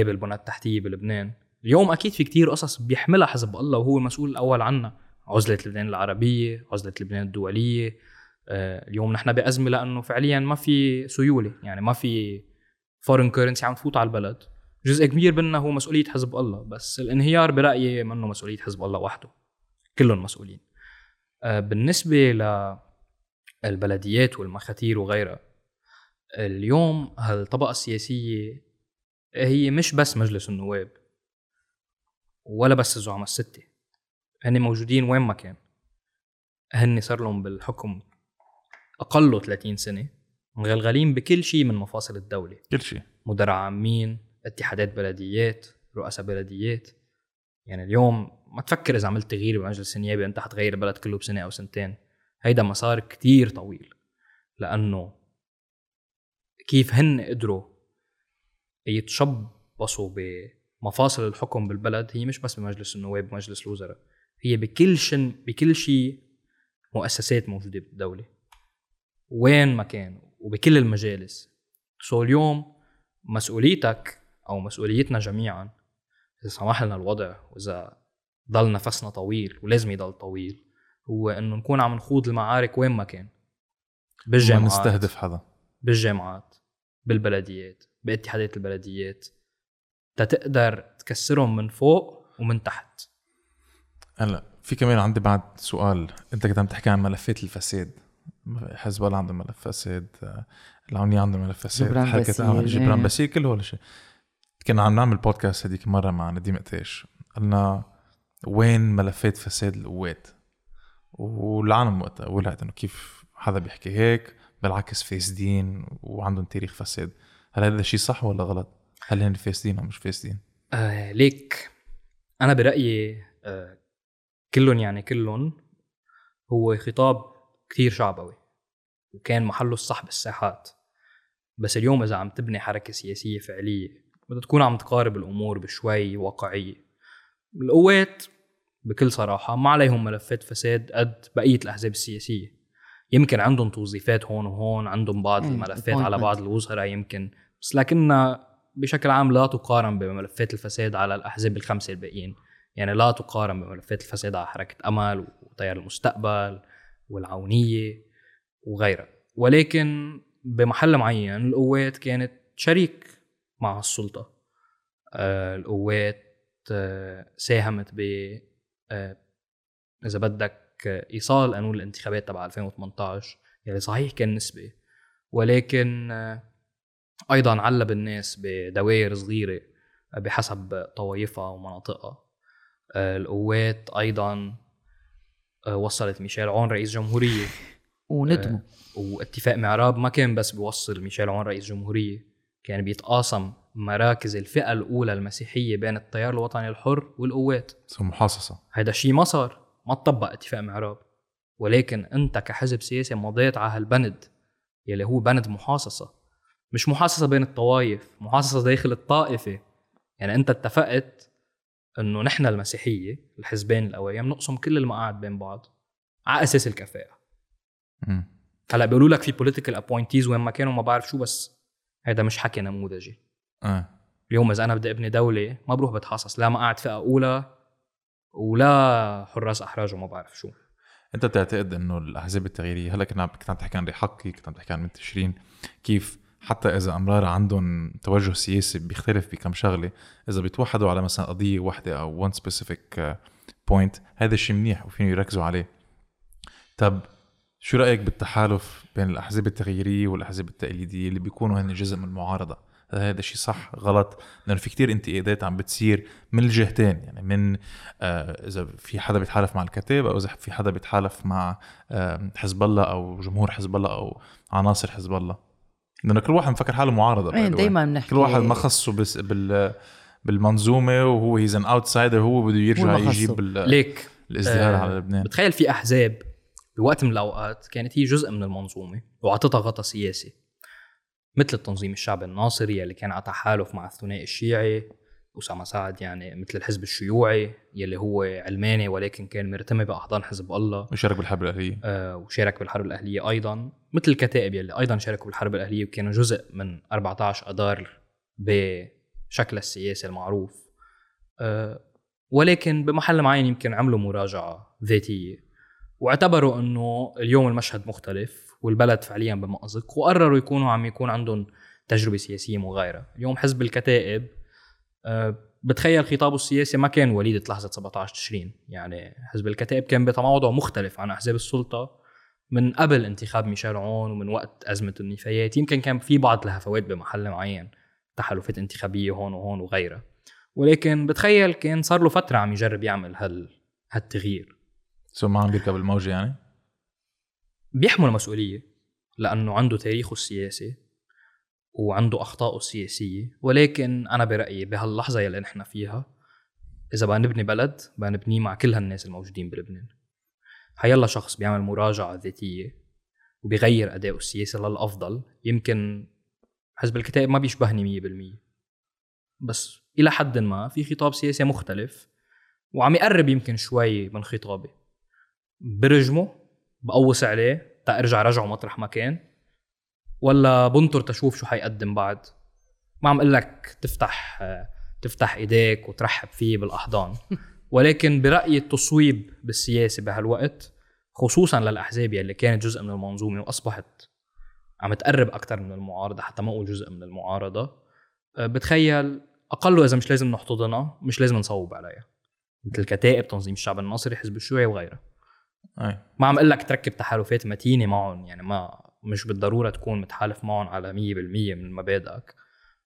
البنى التحتية بلبنان. اليوم أكيد في كتير قصص بيحملها حزب الله وهو المسؤول الأول عنها. عزلة لبنان العربية عزلة لبنان الدولية. آه، اليوم نحن بأزمة لأنه فعليا ما في سيولة يعني ما في foreign currency عم تفوت على البلد. جزء كبير منها هو مسؤولية حزب الله بس الانهيار برأيي منه مسؤولية حزب الله وحده. كلهم مسؤولين آه، بالنسبة للبلديات والمخاتير وغيرها اليوم هالطبقة السياسية هي مش بس مجلس النواب ولا بس الزعماء الستة هن موجودين وين ما كان. هن صار لهم بالحكم أقله 30 سنة مغلغلين بكل شيء من مفاصل الدولة. كل شيء. مدراء عامين اتحادات بلديات رؤساء بلديات. يعني اليوم ما تفكر إذا عملت تغيير بمجلس النيابة أنت حتغير البلد كله بسنة أو سنتين. هيدا مسار كتير طويل لأنه كيف هن قدروا يتشبصوا بمفاصل الحكم بالبلد هي مش بس بمجلس النواب ومجلس الوزراء هي بكل شن بكل شيء مؤسسات موجودة بالدولة. وين ما كان وبكل المجالس. سو اليوم مسؤوليتك أو مسؤوليتنا جميعا اذا سمح لنا الوضع وإذا ضل نفسنا طويل ولازم يضل طويل هو إنه نكون عم نخوض المعارك وين ما كان. ما بالجامعات. نستهدف حدا؟ بالجامعات بالبلديات باتحادات البلديات تتقدر تكسرهم من فوق ومن تحت. هلا في كمان عندي بعد سؤال. أنت كنت عم تحكي عن ملفات الفساد. حزب الله عنده ملف فساد العونية عنده ملف فساد جبران حركة آه، جبران إيه. باسيل كل هول الشيء. كنا عم نعمل بودكاست هذيك مرة مع نديم قتاش قلنا وين ملفات فساد القوات؟ والعالم وقتها ولعت إنه كيف حدا بيحكي هيك بالعكس فاسدين وعندهم تاريخ فساد. هل هذا الشيء صح ولا غلط؟ هل هن فاسدين أو مش فاسدين؟ آه ليك. أنا برأيي آه كلهم يعني كلهم هو خطاب كثير شعبوي. وكان محله الصح بالساحات. بس اليوم إذا عم تبني حركة سياسية فعلية بدها تكون عم تقارب الأمور بشوي واقعيه القوات بكل صراحة ما عليهم ملفات فساد قد بقية الأحزاب السياسية. يمكن عندهم توظيفات هون وهون عندهم بعض إيه، الملفات على. بعض الوزراء يمكن بس لكنها بشكل عام لا تقارن بملفات الفساد على الأحزاب الخمسة الباقيين. يعني لا تقارن بملفات الفساد على حركة أمل وتيار المستقبل والعونية وغيرها. ولكن بمحل معين القوات كانت شريك مع السلطة. آه القوات آه ساهمت ب آه إذا بدك إيصال قانون الانتخابات تبع 2018 يعني صحيح كان نسبي ولكن أيضا علب الناس بدوائر صغيرة بحسب طوائفها ومناطقها. القوات أيضا آه، وصلت ميشيل عون رئيس جمهورية. وندموا واتفاق معراب ما كان بس بيوصل ميشيل عون رئيس جمهورية. كان بيتقاسم مراكز الفئة الأولى المسيحية بين التيار الوطني الحر والقوات. سو محاصصة هيدا الشيء ما صار ما تطبق اتفاق معراب. ولكن انت كحزب سياسي مضيت على هالبند يلي هو بند محاصصة. مش محاصصة بين الطوائف محاصصة داخل الطائفة. يعني انت اتفقت انه نحن المسيحية الحزبين الأوائل نقسم كل المقاعد بين بعض على أساس الكفاءة. مم. هلأ بيقولوا لك في political appointees وين ما كانوا ما بعرف شو بس هذا مش حكي نموذجي. آه. اليوم إذا أنا بدي أبني دولة ما بروح بتحاصص لا مقاعد فئة أولى ولا حراس أحراج وما بعرف شو. أنت بتعتقد إنه الأحزاب التغييرية هلأ كنا كنت عم تحكي عن حقي كنت عم تحكي عن بنت تشرين كيف حتى إذا أمرار عندهم توجه سياسي بيختلف بكم شغلة إذا بيتوحدوا على مثلا قضية واحدة أو one specific point هذا الشيء منيح وفيهم يركزوا عليه. طب شو رأيك بالتحالف بين الأحزاب التغييرية والأحزاب التقليدية اللي بيكونوا هن جزء من المعارضة؟ هل هذا شيء صح؟ غلط. لأنه في كتير انتقادات عم بتصير من الجهتين يعني من آه إذا في حدا بيتحالف مع الكتاب أو إذا في حدا بيتحالف مع آه حزب الله أو جمهور حزب الله أو عناصر حزب الله. لأنه كل واحد مفكر حاله معارضة إيه. دايما بنحكي. كل واحد ما خصه بس بال بالمنظومة وهو he's an outsider هو بده يرجع. يجيب ليك الازدهار آه، على لبنان. بتخيل في أحزاب بوقت من الأوقات كانت هي جزء من المنظومة وأعطتها غطاء سياسي مثل التنظيم الشعبي الناصري اللي كان على تحالف مع الثنائي الشيعي أسامة سعد يعني مثل الحزب الشيوعي يلي هو علماني ولكن كان مرتمي بأحضان حزب الله. وشارك بالحرب الأهلية. آه، وشارك بالحرب الأهلية أيضا مثل الكتائب يلي أيضا شاركوا بالحرب الأهلية وكانوا جزء من 14 اذار بشكل السياسي المعروف. آه، ولكن بمحل معين يمكن عملوا مراجعة ذاتية. واعتبروا انه اليوم المشهد مختلف والبلد فعليا بمأزق وقرروا يكونوا عم يكون عندهم تجربة سياسية مغايرة، اليوم حزب الكتائب آه، بتخيل خطابه السياسي ما كان وليده لحظة 17 تشرين، يعني حزب الكتائب كان بتموضع مختلف عن أحزاب السلطة من قبل انتخاب ميشيل عون ومن وقت أزمة النفايات، يمكن كان في بعض الهفوات بمحل معين تحالفات انتخابية هون وهون وغيرها. ولكن بتخيل كان صار له فترة عم يجرب يعمل هال هالتغيير. سو ما عم بيركب الموجه يعني؟ بيحمل مسؤولية لأنه عنده تاريخه السياسي وعنده أخطائه السياسية. ولكن أنا برأيي بهاللحظة يلي نحن فيها إذا بدنا نبني بلد بدنا نبنيه مع كل هالناس الموجودين بلبنان. حيلا شخص بيعمل مراجعة ذاتية وبيغير أدائه السياسي للأفضل يمكن حزب الكتائب ما بيشبهني مية بالمية. بس إلى حد ما في خطاب سياسي مختلف وعم يقرب يمكن شوي من خطابي. برجمه بقوص عليه تا ارجع رجعه مطرح ما كان. ولا بنطر تشوف شو حيقدم بعد. ما عم أقول لك تفتح تفتح إيديك وترحب فيه بالأحضان. ولكن برأيي التصويب بالسياسة بهالوقت خصوصا للأحزاب يلي كانت جزء من المنظومة وأصبحت عم تقرب أكثر من المعارضة حتى ما أقول جزء من المعارضة. أه، بتخيل اقله اذا مش لازم نحتضنها مش لازم نصوب عليها. مثل الكتائب تنظيم الشعب الناصري حزب الشيوعي وغيرها. ما عم أقول لك تركب تحالفات متينة معهم يعني ما مش بالضرورة تكون متحالف معهم على 100% من مبادئك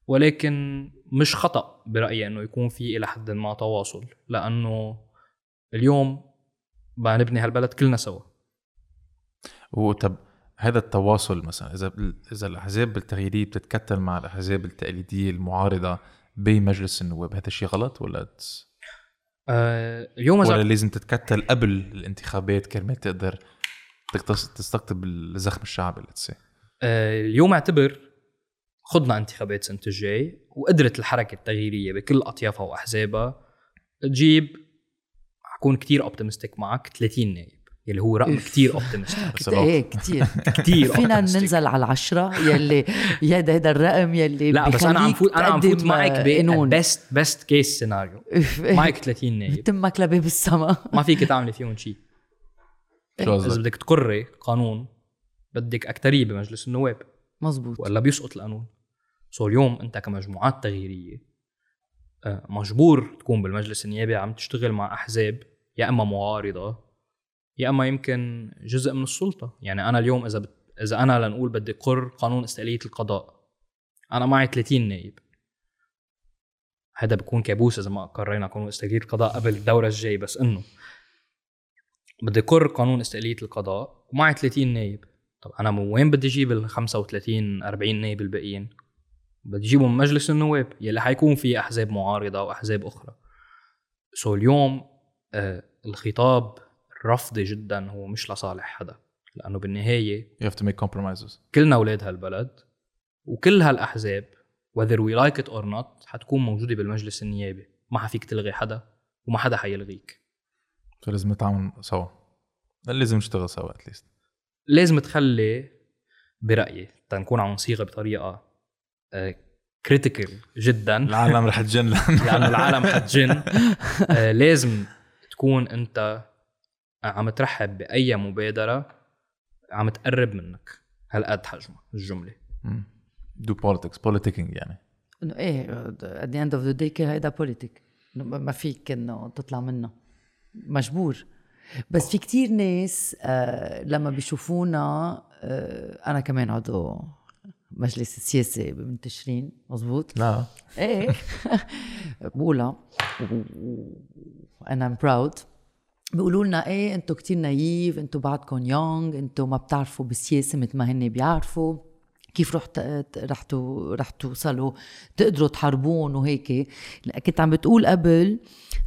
ولكن مش خطأ برأيي إنه يكون في إلى حد ما تواصل لأنه اليوم بدنا نبني هالبلد كلنا سوا وطب هذا التواصل مثلا إذا إذا الأحزاب التغييريه بتتكتل مع الأحزاب التقليدية المعارضة بمجلس النواب هذا شيء غلط ولا. آه اليوم ولا لازم تتكتل قبل الانتخابات كرمال تقدر تستقطب الزخم الشعبي say. آه اليوم أعتبر خضنا انتخابات سنه الجاي وقدرت الحركة التغييرية بكل أطيافها وأحزابها تجيب حكون كتير optimistic معك 30 نائب. يلي هو رقم. كتير optimistic بس إيه كتير. كتير فينا. ننزل على العشرة يلي هذا هذا الرقم يلي لا بس أنا عم فوت أنا عم فوت معك ب best best case scenario معك 30 نائب بتمك لباب السما ما فيك تعملي فيهم شيء شو إذا؟ بدك تقري قانون بدك أكترية بمجلس النواب. مزبوط ولا بيسقط القانون. سو اليوم أنت كمجموعات تغييرية آه، مجبور تكون بالمجلس النيابي عم تشتغل مع أحزاب يا إما معارضة يا أما يمكن جزء من السلطة يعني أنا اليوم إذا بت... إذا أنا لنقول بدي قر قانون استقلالية القضاء أنا معي 30 نائب هذا بكون كابوس إذا ما قرينا قانون استقلالية القضاء قبل الدورة الجاي بس إنه بدي قر قانون استقلالية القضاء ومعي 30 نائب طب أنا من وين بدي أجيب ال 35 40 نائب الباقيين؟ بدي أجيبهم من مجلس النواب يلي حيكون في أحزاب معارضة وأحزاب أخرى. سو اليوم آه الخطاب الرفضي جدا هو مش لصالح حدا لأنه بالنهاية you have to make compromises. كلنا أولاد هالبلد وكل هالأحزاب whether we like it or not حتكون موجودة بالمجلس النيابي. ما حفيك تلغي حدا وما حدا حيلغيك. فلازم نتعاون سوا. لازم نشتغل سوا at least لازم تخلي برأيي تنكون عم نصيغها بطريقة critical جدا. العالم رح تجن. لأنه العالم حتجن آه، لازم تكون أنت عم ترحب بأي مبادرة عم تقرب منك. هالقد حجمها؟ الجملة. do politics politicking يعني. إنه إيه at the end of the day هيدا politique ما فيك إنه تطلع منه. مجبور. بس في كتير ناس آه لما بيشوفونا آه أنا كمان عضو مجلس السياسي ببنت تشرين مزبوط لا. إيه. بقولها. وأنا proud بيقولوا لنا إيه أنتم كتير naive أنتم بعدكم young أنتم ما بتعرفوا بالسياسة مثل ما هن بيعرفوا. كيف رح رح رح توصلوا تقدروا تحاربوهن وهيك. كنت عم بتقول قبل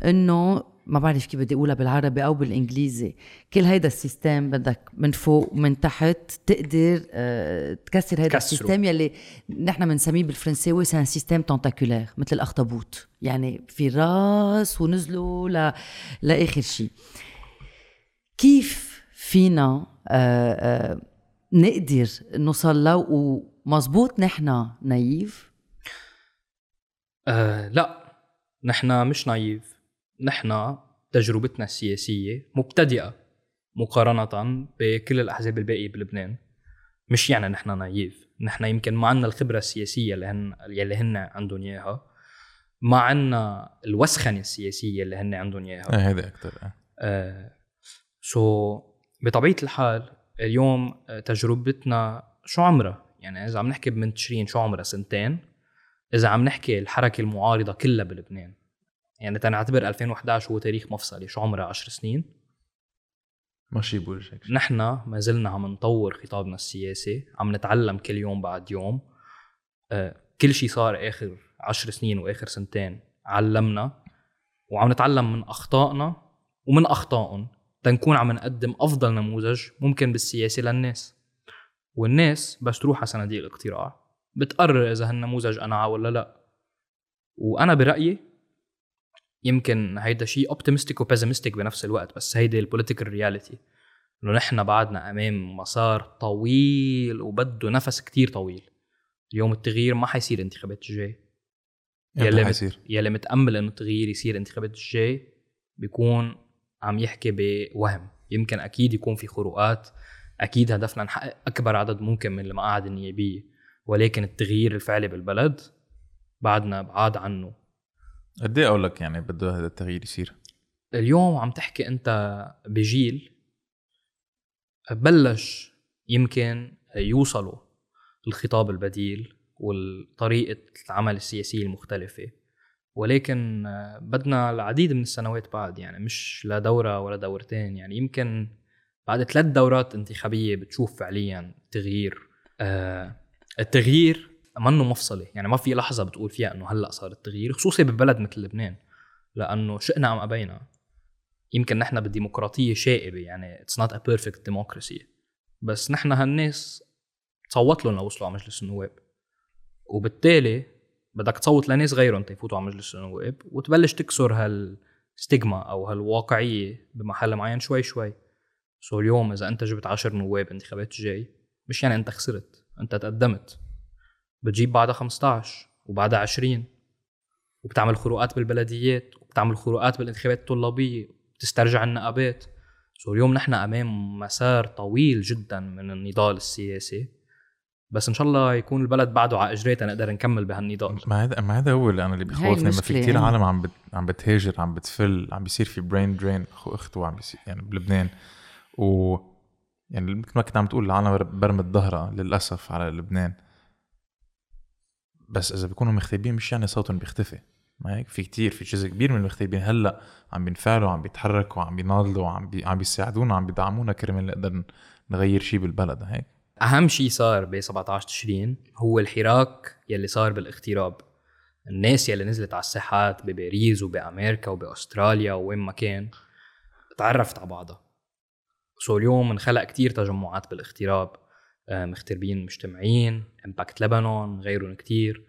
إنه ما بعرف كيف بدي أقولها بالعربي أو بالإنجليزي. كل هيدا ال system بدك من فوق ومن تحت تقدر أه تكسر هيدا السيستم يلي نحن بنسميه بالفرنساوي c'est un système tentaculaire مثل الأخطبوط. يعني في راس ونزلوا ل... لآخر شيء كيف فينا أه أه نقدر نوصل له؟ ومزبوط نحن نايف؟ أه لا. نحن مش نايف. نحن تجربتنا السياسية مبتدئة مقارنة بكل الأحزاب الباقية بلبنان. مش يعني نحن نايف. نحن يمكن ما عندنا الخبرة السياسية اللي هن يلي هن عندهم إياها. ما عندنا الوسخنة السياسية اللي هن عندهم إياها. إيه هذا أكثر آه سو بطبيعة الحال اليوم تجربتنا شو عمرها؟ يعني إذا عم نحكي بنت تشرين شو عمرها؟ سنتين. إذا عم نحكي الحركة المعارضة كلها بلبنان. يعني تنعتبر 2011 هو تاريخ مفصلي شو عمره 10 سنين. ماشي بوجهك نحن ما زلنا عم نطور خطابنا السياسي عم نتعلم كل يوم بعد يوم. آه كل شيء صار آخر 10 سنين وآخر سنتين علمنا وعم نتعلم من أخطائنا ومن أخطائهم تنكون عم نقدم أفضل نموذج ممكن بالسياسة للناس. والناس بس تروح على صناديق الاقتراع بتقرر إذا هالنموذج قنعها ولا لا. وأنا برأيي يمكن هيدا شيء optimistic و pessimistic بنفس الوقت بس هيدي ال political reality إنه نحن بعدنا أمام مسار طويل وبده نفس كتير طويل. اليوم التغيير ما حيصير انتخابات الجاي. يلي حيصير؟ يلي متأمل إنه التغيير يصير انتخابات الجاي بيكون عم يحكي بوهم. يمكن أكيد يكون في خروقات. أكيد هدفنا نحقق أكبر عدد ممكن من المقاعد النيابية. ولكن التغيير الفعلي بالبلد بعدنا بعاد عنه. قد إيه أقول لك يعني بده هذا التغيير يصير؟ اليوم عم تحكي أنت بجيل بلش يمكن يوصلوا الخطاب البديل والطريقة العمل السياسية المختلفة ولكن بدنا العديد من السنوات بعد يعني مش لا دورة ولا دورتين يعني يمكن بعد ثلاث دورات انتخابية بتشوف فعليا تغيير آه التغيير منه مفصلي يعني ما في لحظة بتقول فيها إنه هلأ صار التغيير خصوصي ببلد مثل لبنان لأنه شئنا أم أبينا. يمكن نحن بالديمقراطية شائبة يعني it's not a perfect democracy بس نحن هالناس تصوت لهم لوصلوا على مجلس النواب. وبالتالي بدك تصوت لناس غيرهم تيفوتوا على مجلس النواب وتبلش تكسر هال stigma أو هالواقعية بمحل معين شوي شوي. so اليوم إذا أنت جبت 10 نواب انتخابات الجاي مش يعني أنت خسرت أنت تقدمت. بتجيب بعدها 15 وبعدها 20 وبتعمل خروقات بالبلديات وبتعمل خروقات بالانتخابات الطلابية بتسترجع النقابات. so اليوم نحن أمام مسار طويل جدا من النضال السياسي. بس إن شاء الله يكون البلد بعده على اجريته نقدر نكمل بهالنضال. ما هذا ما هذا هو اللي أنا اللي بخوفني ما في كثير عالم عم بت... عم بتهاجر عم بتفل عم بيصير في brain drain اخو أخته عم بيصير يعني بلبنان. و يعني مثل ما كنت عم تقول العالم برمت ظهرها للأسف على لبنان. بس إذا بيكونوا مغتربين مش يعني صوتهم بيختفي. ما هيك؟ في كتير في جزء كبير من المغتربين هلأ عم بينفعلوا عم بيتحركوا عم بيناضلوا عم بي عم بيساعدونا عم بيدعمونا كرمال نقدر نغير شيء بالبلد. هيك؟ أهم شيء صار ب 17 تشرين هو الحراك يلي صار بالاغتراب. الناس يلي نزلت على الساحات بباريس وبامريكا وباستراليا وين ما كان تعرفت على بعضها. so اليوم انخلق كتير تجمعات بالاغتراب. مغتربين مجتمعين Impact Lebanon غيرهم كتير.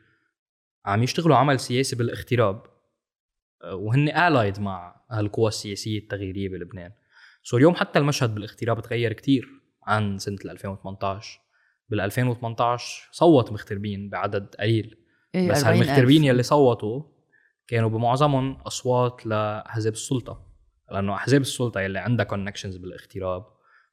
عم يشتغلوا عمل سياسي بالاغتراب آه، وهن allied مع هالقوى السياسية التغييرية بلبنان. so اليوم حتى المشهد بالاغتراب تغير كتير عن سنة 2018 بال 2018 صوت مغتربين بعدد قليل. إيه بس 40,000. هالمغتربين يلي صوتوا كانوا بمعظمهم أصوات لاحزاب السلطة. لأنه احزاب السلطة يلي عندها connections بالاغتراب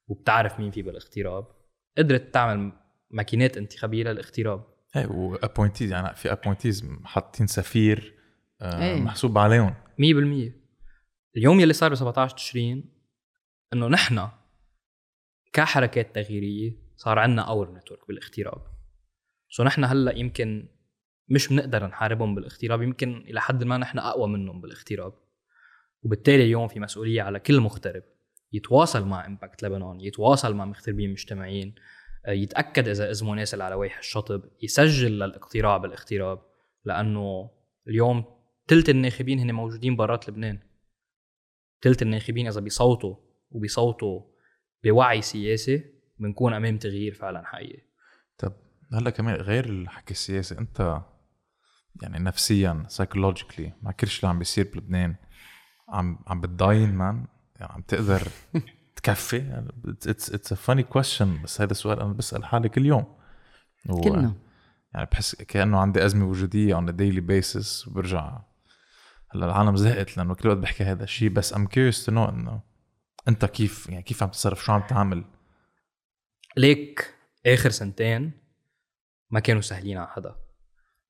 وبتعرف مين في بالاغتراب قدرت تعمل ماكينات انتخابية للاغتراب. إيه و appointees يعني في appointees حاطين سفير آه إيه. محسوب عليهم. 100% اليوم يلي صار ب 17 تشرين إنه نحن كحركات تغييرية صار عندنا our network بالاغتراب. so نحن هلأ يمكن مش بنقدر نحاربهم بالاغتراب يمكن إلى حد ما نحن أقوى منهم بالاغتراب. وبالتالي اليوم في مسؤولية على كل مغترب. يتواصل مع امباكت لبنان يتواصل مع مغتربين مجتمعين آه، يتأكد إذا اسمه نازل على ويح الشطب يسجل للاقتراع بالاغتراب لأنه اليوم ثلث الناخبين هن موجودين برات لبنان. ثلث الناخبين إذا بيصوتوا وبيصوتوا بوعي سياسي بنكون أمام تغيير فعلا حقيقي. طب هلأ كمان غير الحكي السياسي أنت يعني نفسيا psychologically مع كل شيء اللي عم بيصير بلبنان عم عم بتضاين man يعني عم تقدر تكفي. it's it's a funny question بس هذا السؤال أنا بسأل حالي كل يوم و- كلنا. يعني بحس كأنه عندي أزمة وجودية on a daily basis وبرجع هلأ العالم زهقت لأنه كل وقت بحكي هذا الشيء بس I'm curious to know إنه أنت كيف يعني كيف عم تتصرف؟ شو عم تعمل؟ ليك آخر سنتين ما كانوا سهلين على حدا.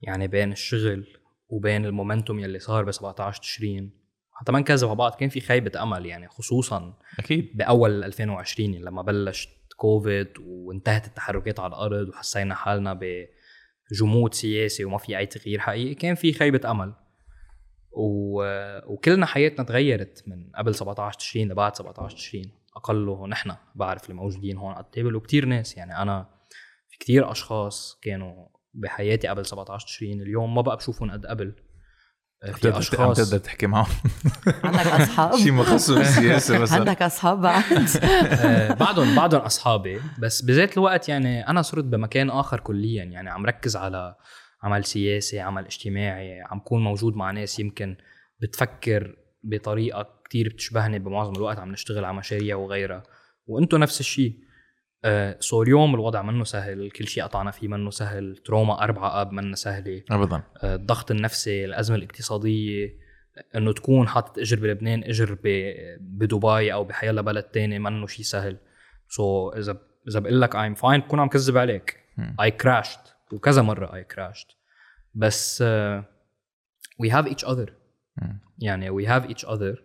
يعني بين الشغل وبين ال momentum يلي صار ب 17 تشرين حتى ما نكذب على بعض كان في خيبة أمل يعني خصوصا أكيد. بأول 2020 لما بلشت كوفيد وانتهت التحركات على الأرض وحسينا حالنا بجمود سياسي وما في أي تغيير حقيقي كان في خيبة أمل. و... وكلنا حياتنا تغيرت من قبل 17 تشرين لبعد 17 تشرين اقله نحن بعرف اللي موجودين هون على ال table وكتير ناس. يعني أنا في كتير أشخاص كانوا بحياتي قبل 17 تشرين اليوم ما بقى بشوفهم قد قبل. في أشخاص. تقدر تحكي معهم. عندك أصحاب؟ شيء مخصص بالسياسة بس عندك أصحاب بعد؟ آه، بعضهم بعضهم أصحابي. بس بذات الوقت يعني أنا صرت بمكان آخر كليا. يعني عم ركز على عمل سياسي عمل اجتماعي. عم كون موجود مع ناس يمكن بتفكر بطريقة كتير بتشبهني بمعظم الوقت. عم نشتغل على مشاريع وغيرها. وأنتم نفس الشيء آه، so اليوم الوضع منه سهل كل شيء قطعنا فيه منه سهل trauma أربعة أب منه سهلة. ابدا. آه، الضغط النفسي الأزمة الاقتصادية إنه تكون حاطط إجر بلبنان إجر بدبي أو بحيلا بلد تاني منه شيء سهل. so so, إذا إذا بقول لك I'm fine بكون عم كذب عليك. I crashed وكذا مرة I crashed بس we have each other. يعني we have each other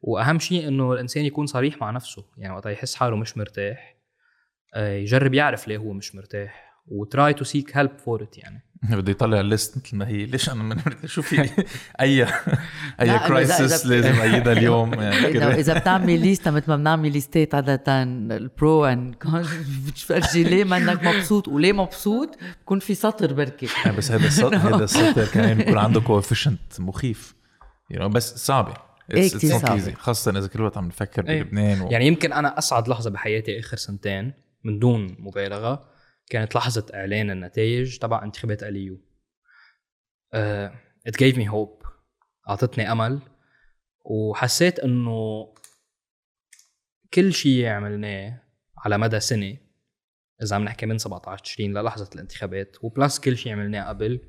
وأهم شيء إنه الإنسان يكون صريح مع نفسه. يعني وقت يحس حاله مش مرتاح آه، يجرب يعرف ليه هو مش مرتاح و try to seek help for it يعني. بده يطلع ال list مثل ما هي. ليش أنا من شو في اي أي crisis لازم ايدها اليوم يعني اذا بتعمل ليستا مثل ما بنعمل ليستات عاده ال pro and con بتفرجي ليه منك مبسوط؟ وليه مبسوط؟ بكون في سطر بركي. بس هذا السطر هذا السطر كمان يكون عنده كوفيشنت مخيف. Know, بس صعبة. إيه كتير صعبة. خاصة إذا كل وقت عم نفكر إيه. بلبنان و... يعني يمكن أنا اسعد لحظة بحياتي آخر سنتين. من دون مبالغة كانت لحظة إعلان النتائج تبع انتخابات أليو. it gave me hope. أعطتني أمل. وحسيت إنه كل شيء عملناه على مدى سنة إذا عم نحكي من 17 20 للحظة الانتخابات وبلس كل شيء عملناه قبل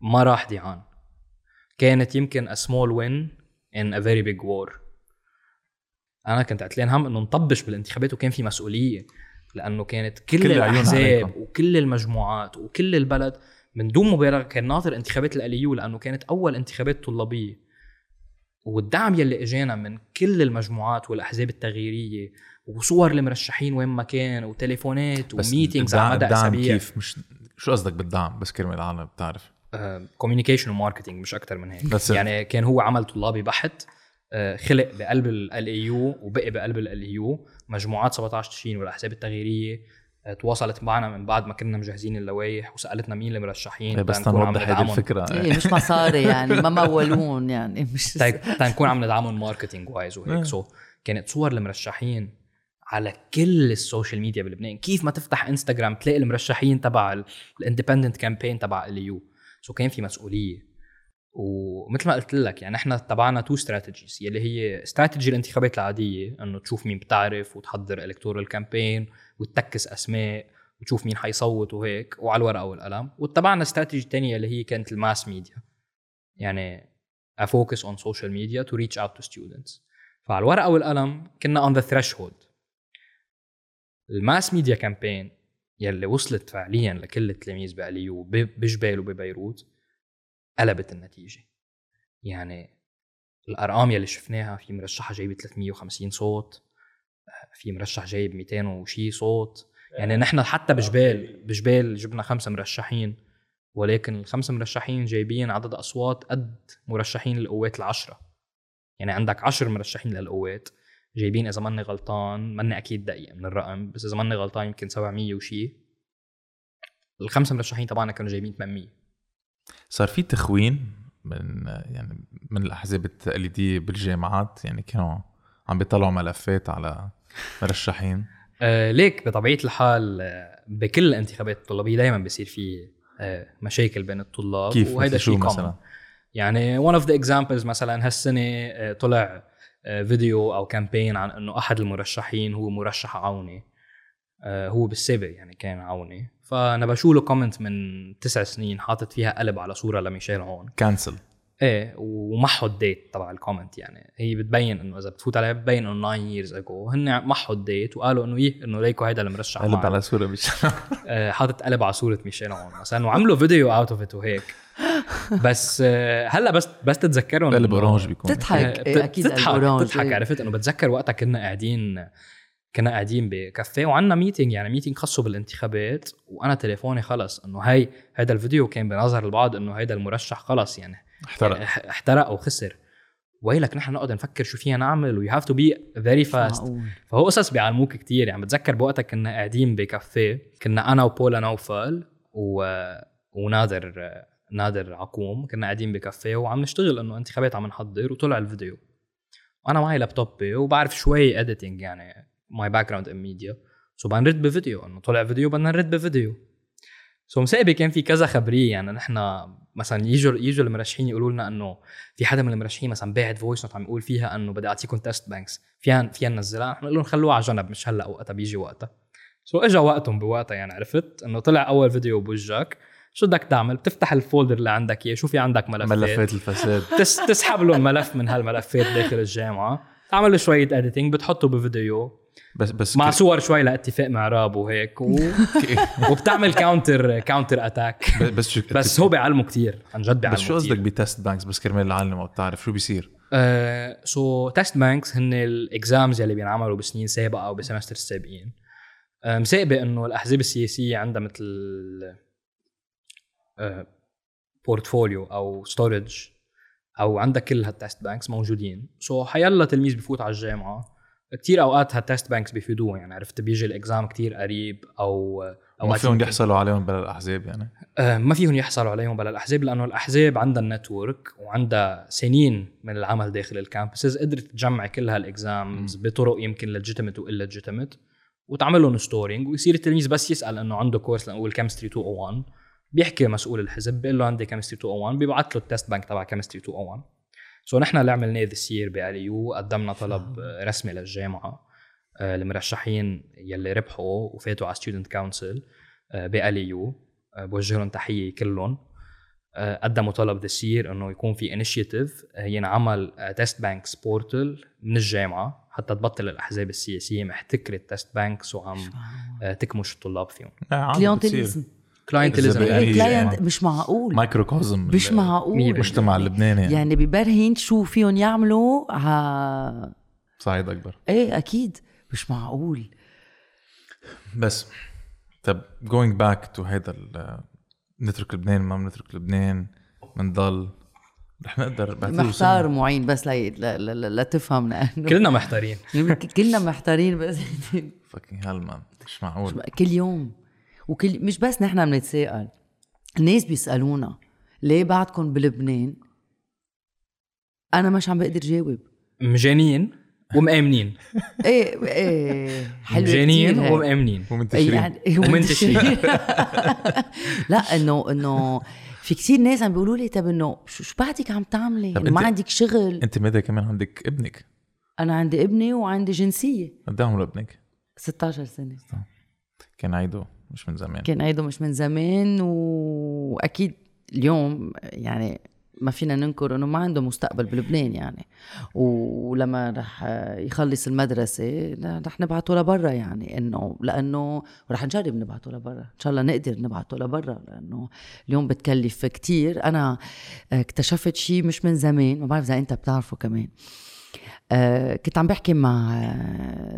ما راح ضيعان كانت يمكن a small win in a very big war. أنا كنت قتلان هم إنه نطبش بالانتخابات وكان في مسؤولية. لأنه كانت كل, الأحزاب. وكل المجموعات وكل البلد من دون مبالغة كان ناطر انتخابات الاليو لأنه كانت أول انتخابات طلابية. والدعم يلي إجانا من كل المجموعات والأحزاب التغييرية وصور المرشحين وين ما كان وتليفونات بس و meetings على مدى أسابيع. كيف؟ مش شو قصدك بالدعم؟ بس كرمال العالم بتعرف. communication و marketing مش أكتر من هيك. That's it. يعني كان هو عمل طلابي بحت آه، خلق بقلب LAU وبقي بقلب LAU مجموعات 17 تشرين والأحزاب التغييرية آه، تواصلت معنا من بعد ما كنا مجهزين اللوائح وسألتنا مين المرشحين إيه، بس تنوضح هذه. الفكرة. إيه مش مصاري يعني ما مولون يعني مش تا- تنكون عم ندعمهم marketing wise إيه. وهيك so كانت صور المرشحين على كل ال social media بلبنان. كيف ما تفتح انستغرام تلاقي المرشحين تبع ال independent campaign تبع LAU so كان في مسؤولية. ومثل ما قلت لك يعني إحنا تبعنا two strategies يلي هي استراتيجي الانتخابات العادية إنه تشوف مين بتعرف وتحضر electoral campaign وتكتب أسماء وتشوف مين حيصوت وهيك وعلى الورقة والقلم. واتبعنا استراتيجي تانية اللي هي كانت ال mass media يعني focus on social media to reach out to students. فعلى الورقة والقلم كنا on the threshold. ال mass media campaign يلي وصلت فعليا لكل التلاميذ ب LAU بجبال وببيروت قلبت النتيجة. يعني الأرقام يلي شفناها في مرشحة جايبة 350 صوت في مرشح جايب 200 وشي صوت. يعني نحن حتى بجبال بجبال جبنا خمسة مرشحين ولكن الخمسة مرشحين جايبين عدد أصوات قد مرشحين القوات العشرة. يعني عندك عشر مرشحين للقوات جايبين إذا ماني غلطان ماني أكيد دقيق من الرقم بس إذا ماني غلطان يمكن 700 وشي. الخمسة مرشحين تبعنا كانوا جايبين 800 صار في تخوين من يعني من الأحزاب التقليدية بالجامعات يعني كانوا عم بيطلعوا ملفات على مرشحين. آه ليك بطبيعة الحال آه، بكل الانتخابات الطلابية دائما بصير في آه مشاكل بين الطلاب كيف؟ شو شيء مثلا؟ يعني one of the examples مثلا هالسنة آه طلع فيديو أو campaign عن إنه أحد المرشحين هو مرشح عوني هو بالسابق يعني كان عوني. فأنا بشوف له comment من تسع سنين حاطط فيها قلب على صورة لميشيل عون cancel إيه ومحوا ال date تبع ال comment يعني. هي بتبين إنه إذا بتفوت عليها بتبين إنه 9 ييرز اجو هن محوا ال date وقالوا إنه إيه إنه ليكو هيدا المرشح قلب. على صورة مش آه، حاطط قلب على صورة ميشيل عون مثلا وعملوا فيديو out of it وهيك. بس آه، هلأ بس بس تتذكروا قلب orange بيكون. تضحك. آه، إيه، أكيد تضحك ال orange، تضحك. عرفت إنه بتذكر وقتها كنا قاعدين كنا قاعدين بكافيه وعنا meeting يعني meeting خاصه بالانتخابات. وأنا تليفوني خلص إنه هاي هذا الفيديو كان بنظر البعض إنه هيدا المرشح خلص يعني احترق. يعني اح- احترق وخسر ويلك نحن نقعد نفكر شو فينا نعمل و you have to be very fast. فهو قصص بيعلموك كتير يعني بتذكر بوقتها كنا قاعدين بكافيه كنا أنا وبولا نوفل و... ونادر نادر عقوم كنا قاعدين بكافيه وعم نشتغل إنه انتخابات عم نحضر وطلع الفيديو. أنا معي لابتوبي وبعرف شوي editing يعني my background in media so بنرد بفيديو. انه طلع فيديو بدنا نرد بفيديو. so مسابقة كان في كذا خبرية. يعني نحن مثلا يجوا يجوا المرشحين يقولوا لنا إنه في حدا من المرشحين مثلا باعت voice note عم يقول فيها إنه بدي أعطيكم test banks فيها فيها ننزلها نحن نقول لهم خلوها على جنب مش هلأ وقتها بيجي وقتها. so اجى وقتهم بوقتها يعني عرفت؟ إنه طلع أول فيديو بوجهك. شو بدك تعمل؟ بتفتح ال folder اللي عندك إياه. شو في عندك؟ ملفات. ملفات الفساد. تس تسحب لهم ملف من هالملفات داخل الجامعة. تعمل شوية editing بتحطه بفيديو. بس بس مع ك- صور شوي لاتفاق معراب وهيك و... وبتعمل counter counter attack بس شو بس هو بيعلمه كتير عن جد بيعلمه بس شو قصدك. ب test banks؟ بس كرمال العالم أو بتعرف. شو بيصير؟ so test banks هن ال exams يلي بينعملوا بسنين سابقة أو ب semester السابقين. آه، مسابق إنه الأحزاب السياسية عندها مثل portfolio أو storage أو عندها كل هال test banks موجودين. so حيلا تلميذ بفوت على الجامعة. كتير أوقات هال test banks بيفيدوه يعني عرفت بيجي ال exam كتير قريب أو ما اوقات فيهم يحصلوا عليهم بلا الأحزاب يعني؟ آه، ما فيهم يحصلوا عليهم بلا الأحزاب لأنه الأحزاب عندها ال network وعندها سنين من العمل داخل ال campuses قدرت تجمع كل هال exams بطرق يمكن legitimate و illegitimate وتعمل لهم storing ويصير التلميذ بس يسأل إنه عنده course لنقول chemistry 201 بيحكي مسؤول الحزب بيقول له عندي chemistry 201 بيبعث له ال test bank تبع chemistry 201 so نحن اللي عملناه this year ب LAU؟ قدمنا طلب آه، رسمي للجامعة آه، المرشحين يلي ربحوا وفاتوا على student council ب LAU. آه، بوجه لهم تحية كلهم. قدموا طلب this year إنه يكون في initiative ينعمل test banks portal من الجامعة. حتى تبطل الأحزاب السياسية محتكرة test banks وعم تكمش الطلاب فيهم. عادي clientelism إيه، هي client. مش معقول. microcosm مش معقول. المجتمع اللبناني يعني, يعني ببرهن شو فيهم يعملوا ها صعيد أكبر. إيه أكيد. مش معقول. بس طب going back to هيدا ال- نترك لبنان ما بنترك لبنان بنضل رح نقدر بعتقد محتار معين بس لا لا, لا, لا, لا تفهم لأنه كلنا محتارين. كلنا محتارين بس. fucking hell man مش معقول. كل يوم. وكل مش بس نحن بنتساءل الناس بيسألونا ليه بعدكم بلبنان؟ أنا مش عم بقدر جاوب. مجانين ومآمنين. إيه إيه حلو مجانين. ومآمنين. ومنتشرين. يعني ومنتشرين. لا انه إنه في كتير ناس عم بيقولوا لي طب إنه شو شو بعدك عم تعملي؟ ما عندك شغل. أنت مدى كمان عندك ابنك؟ أنا عندي ابني وعندي جنسية. قد عمره ابنك 16 سنه كان عيده مش من زمان. كان عيده مش من زمان وأكيد اليوم يعني ما فينا ننكر إنه ما عنده مستقبل بلبنان يعني. ولما رح يخلص المدرسة رح نبعته لبرا يعني. إنه لأنه ورح نجرب نبعته لبرا. إن شاء الله نقدر نبعته لبرا لأنه اليوم بتكلف كتير. أنا اكتشفت شيء مش من زمان ما بعرف إذا أنت بتعرفه كمان. كنت عم بحكي مع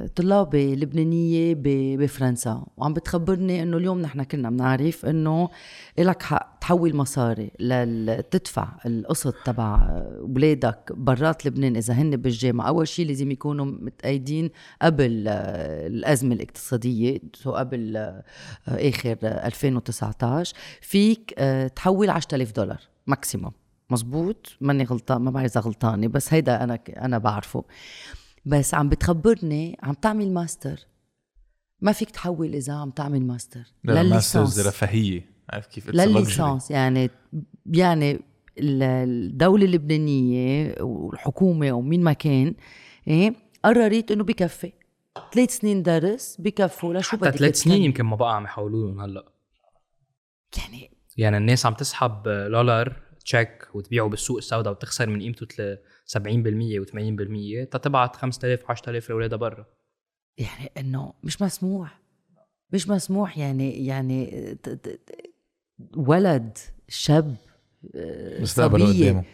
آه، طلابة لبنانية بفرنسا وعم بتخبرني إنه اليوم نحن كلنا بنعرف إنه إلك حق تحول مصاري لتدفع القسط تبع اولادك برات لبنان إذا هن بالجامعة. أول شيء لازم يكونوا متأيدين قبل آه، الأزمة الاقتصادية so قبل آه، آخر آه، 2019 فيك آه، تحول 10000 دولار maximum. مزبوط ماني غلطان ما بعرف إذا غلطانة بس هيدا أنا أنا بعرفه. بس عم بتخبرني عم تعمل ماستر. ما فيك تحول إذا عم تعمل ماستر. للليسانس رفاهية. عارف كيف. للليسانس يعني يعني ال- الدولة اللبنانية والحكومة ومين ما كان إيه قررت إنه بكفي. ثلاث سنين درس بكفوا. لشو بدك ثلاث سنين؟ يمكن ما بقى عم يحولوا لهم هلأ. يعني يعني الناس عم تسحب دولار check وتبيعه بالسوق السوداء وتخسر من قيمته تل- 70% و80% تتبعت 5000 10000 لأولادها برا يعني إنه مش مسموح مش مسموح يعني يعني ولد شاب آه، مستقبله قدامه.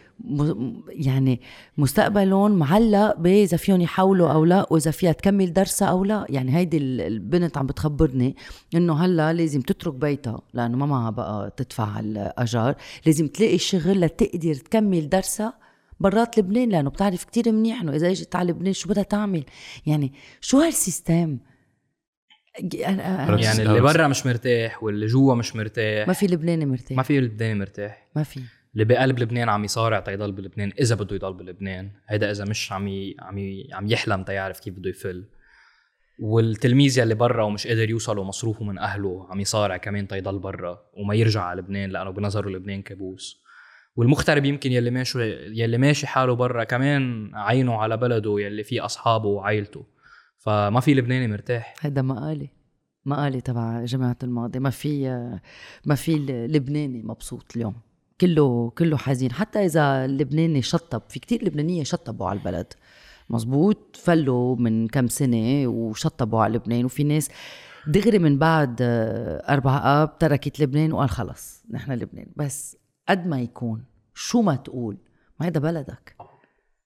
يعني مستقبلهم معلق باذا فيهم يحولوا أو لا وإذا فيها تكمل درسها أو لا. يعني هيدي ال- البنت عم بتخبرني إنه هلأ لازم تترك بيتها لأنه ما معها بقى تدفع الاجار لازم تلاقي شغل لتقدر تكمل درسها برات لبنان لأنه بتعرف كتير منيح إنه إذا إجت على لبنان شو بدها تعمل. يعني شو هالسيستم؟ أنا- أنا- يعني اللي برا مش مرتاح واللي جوا مش مرتاح. ما في لبناني مرتاح. ما في لبناني مرتاح. ما في. اللي بقلب لبنان عم يصارع تيضل بلبنان إذا بده يضل بلبنان هيدا إذا مش عم ي... عم ي... عم يحلم تيعرف كيف بده يفل. والتلميذ يلي برا ومش قادر يوصل ومصروفه من أهله عم يصارع كمان تيضل برا وما يرجع على لبنان لأنه بنظره لبنان كابوس. والمغترب يمكن يلي ماشي يلي ماشي حاله برا كمان عينه على بلده يلي فيه أصحابه وعائلته فما في لبناني مرتاح. هذا مقالي مقالي تبع جماعة الماضي ما في ما في لبناني مبسوط اليوم. كله كله حزين. حتى إذا اللبناني شطب في كتير لبنانية شطبوا على البلد. مزبوط فلوا من كم سنة وشطبوا على لبنان وفي ناس دغري من بعد آه، أربع آب تركت لبنان وقال خلص نحن لبنان. بس قد ما يكون شو ما تقول ما هيدا بلدك.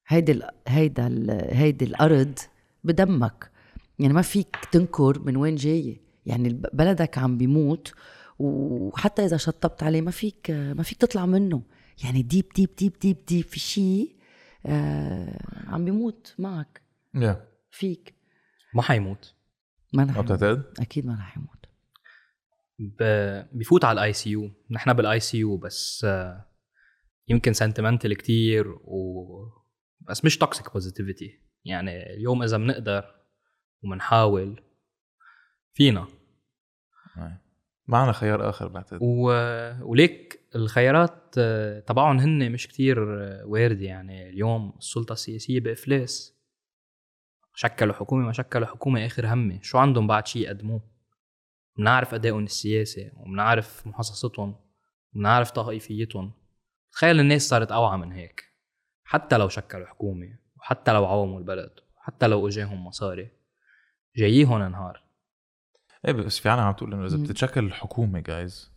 هيدي ال- هيدا هيدي الأرض بدمك. يعني ما فيك تنكر من وين جاي يعني بلدك عم بيموت وحتى إذا شطبت عليه ما فيك ما فيك تطلع منه يعني deep deep deep deep deep في شيء آه عم بيموت معك yeah. فيك ما حيموت ما رح. بتعتقد؟ أكيد ما رح يموت ب- بفوت على ال ICU نحن بال ICU بس آه، يمكن sentimental كتير و بس مش toxic positivity يعني اليوم إذا بنقدر وبنحاول فينا. معنا خيار آخر بعتقد و... وليك الخيارات تبعهم هن مش كتير واردة يعني. اليوم السلطة السياسية بإفلاس. شكلوا حكومة ما شكلوا حكومة آخر همي شو عندهم بعد شيء يقدموه؟ بنعرف أدائهم السياسي وبنعرف محاصصتهم وبنعرف طائفيتهم. تخيل الناس صارت أوعى من هيك. حتى لو شكلوا حكومة وحتى لو عوموا البلد وحتى لو إجاهم مصاري. جاييهم نهار. إيه بس في عالم عم تقول إنه إذا. بتتشكل الحكومة جايز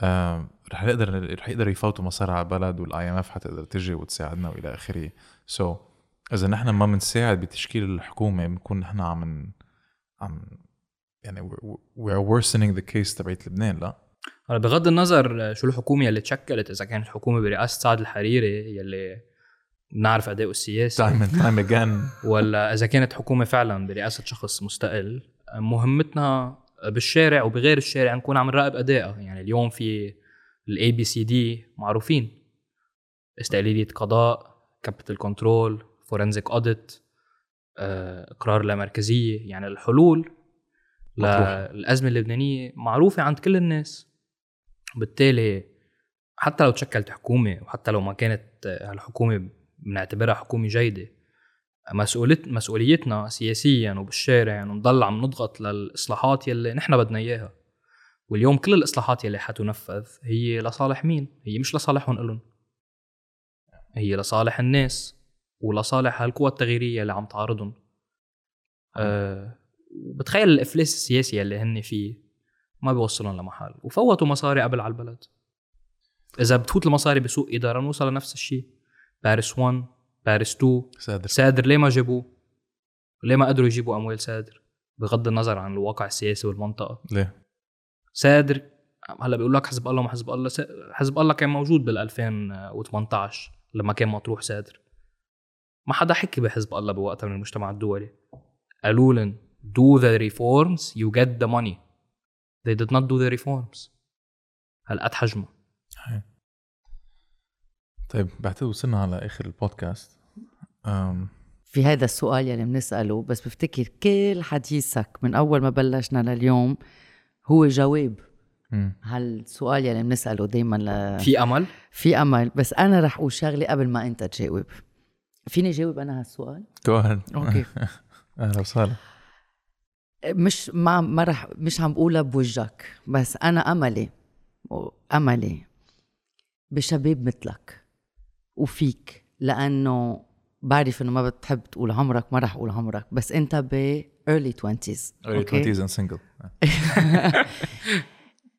آه رح نقدر رح يقدروا يفوتوا مصاري على البلد وال IMF حتقدر تجي وتساعدنا وإلى آخره. so so, إذا نحن ما بنساعد بتشكيل الحكومة بنكون نحن عم عم يعني we are worsening the case تبعت لبنان لا؟ هلا بغض النظر شو الحكومة اللي تشكلت إذا كانت حكومه برئاسة سعد الحريري يلي بنعرف اداؤه السياسي. time and time again ولا إذا كانت حكومة فعلا برئاسة شخص مستقل مهمتنا بالشارع وبغير الشارع نكون عم نراقب أدائها. يعني اليوم في ال ABCD معروفين. استقلالية قضاء capital control forensic audit إقرار لا مركزيه يعني الحلول. للازمه اللبنانية معروفة عند كل الناس. بالتالي حتى لو تشكلت حكومة وحتى لو ما كانت هالحكومة بنعتبرها حكومة جيدة مسؤوليت مسؤوليتنا سياسيا وبالشارع انه نضل عم نضغط للإصلاحات يلي نحن بدنا إياها. واليوم كل الإصلاحات يلي حتنفذ هي لصالح مين؟ هي مش لصالحهم إلهم. هي لصالح الناس ولصالح هالقوى التغييرية اللي عم تعارضهم أه بتخيل الإفلاس السياسي اللي هن فيه ما بيوصلهم لمحل. وفوتوا مصاري قبل على البلد. إذا بتفوت المصاري بسوء إدارة نوصل لنفس الشيء. باريس 1 باريس 2 CEDRE. CEDRE ليه ما جابوه؟ ليه ما قدروا يجيبوا أموال CEDRE؟ بغض النظر عن الواقع السياسي والمنطقة. ليه؟ CEDRE هلا بيقول لك حزب الله ما حزب الله حزب الله كان موجود بال 2018 لما كان مطروح سادر. ما حدا حكي بحزب الله بوقتها من المجتمع الدولي. قالوا لهم do the reforms you get the money. They did not do the reforms. هالقد حجمها طيب بعتقد وصلنا على آخر البودكاست. أم في هذا السؤال يلي بنسأله بس بفتكر كل حديثك من أول ما بلشنا لليوم هو جواب. هالسؤال يلي بنسأله دايما ل... في أمل؟ في أمل. بس أنا رح أقول شغلة قبل ما أنت تجاوب. فيني جاوب أنا هالسؤال؟ جو. okay. أهلا وسهلا. مش ما ما رح مش عم بقولها بوجهك بس أنا أملي أملي بشباب مثلك. وفيك لأنه بعرف إنه ما بتحب تقول عمرك ما رح أقول عمرك بس أنت ب early 20s early 20s and single.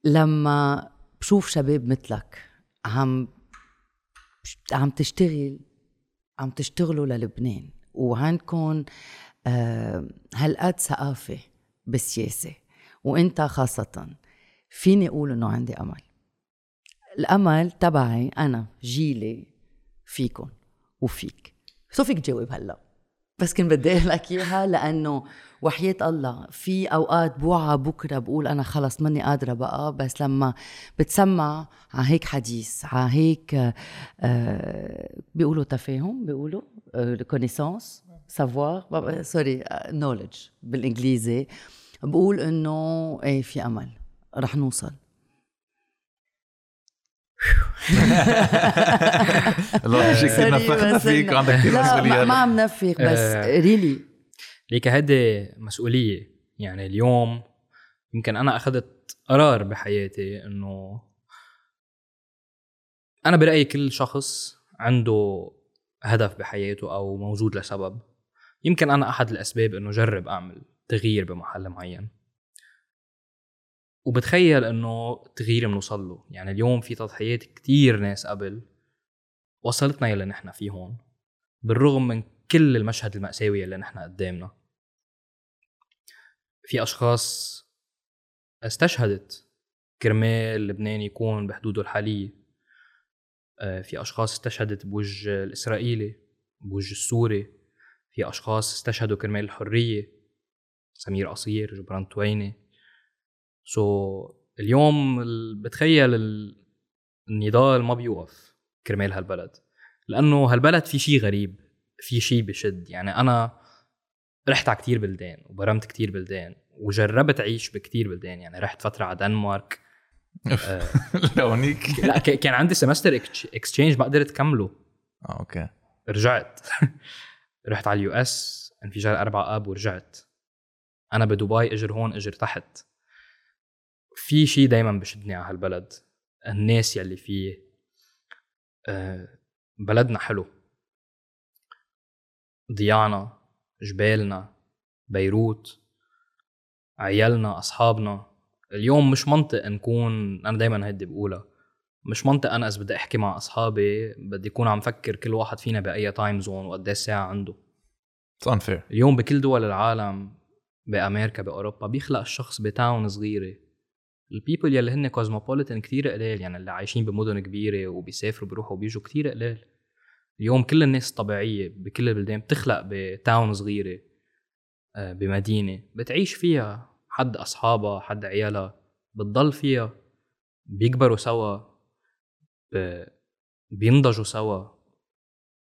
لما بشوف شباب مثلك عم عم تشتغل عم تشتغلوا للبنان وعندكم آه، هالقد ثقافة بالسياسة وإنت خاصة فيني أقول إنه عندي أمل. الأمل تبعي أنا جيلي فيكم وفيك. شو فيك تجاوب هلا. بس كنت بدي أقول لك إياها لأنه وحياة الله في أوقات بوعى بكرة بقول أنا خلص ماني قادرة بقى بس لما بتسمع على هيك حديث على هيك آه بيقولوا تفاهم بيقولوا connaissance savoir sorry knowledge بالإنجليزي بقول إنه إيه في أمل رح نوصل. الله كثير نفخنا بس فيك وعندك كثير لا ما, مسؤوليات عم نفخ بس. ريلي ليك هيدي مسؤولية. يعني اليوم يمكن أنا أخذت قرار بحياتي إنه أنا برأيي كل شخص عنده هدف بحياته أو موجود لسبب. يمكن أنا أحد الأسباب إنه جرب أعمل تغيير بمحل معين. وبتخيل إنه تغيير بنوصل له. يعني اليوم في تضحيات كتير ناس قبل وصلتنا يلي نحن فيه هون بالرغم من كل المشهد المأساوي اللي نحن قدامنا. في أشخاص استشهدت كرمال لبنان يكون بحدوده الحالية آه، في أشخاص استشهدت بوجه الإسرائيلي بوجه السوري. في أشخاص استشهدوا كرمال الحرية سمير قصير جبران تويني. سو so, اليوم ال- بتخيل ال- النضال ما بيوقف كرمال هالبلد لأنه هالبلد في شيء غريب في شيء بشد. يعني أنا رحت على كتير بلدان وبرمت كتير بلدان وجربت أعيش بكتير بلدان. يعني رحت فترة على دنمارك. آه، لونيك لا كان عندي semester exchange ما قدرت كمله آه okay. رجعت. رحت على ال US انفجار أربعة آب ورجعت. أنا بدبي أجر هون أجر تحت. في شيء دايما بشدني على هالبلد الناس يلي فيه آه، بلدنا حلو. ضياعنا جبالنا بيروت عيالنا أصحابنا. اليوم مش منطق نكون أنا دايما هيدي بقولها مش منطق أنا إذا بدي أحكي مع أصحابي بدي اكون عم فكر كل واحد فينا بأي time zone وقديش ساعة عنده. it's unfair اليوم بكل دول العالم بأمريكا بأوروبا بيخلق الشخص ب town صغيرة. ال people يلي هن cosmopolitan كتير قليل يعني اللي عايشين بمدن كبيرة وبيسافروا بيروحوا وبيجوا كتير قليل. اليوم كل الناس الطبيعيه بكل البلدان بتخلق ب town صغيرة آه، بمدينة بتعيش فيها حد أصحابها حد عيالها بتضل فيها بيكبروا سوا بينضجوا سوا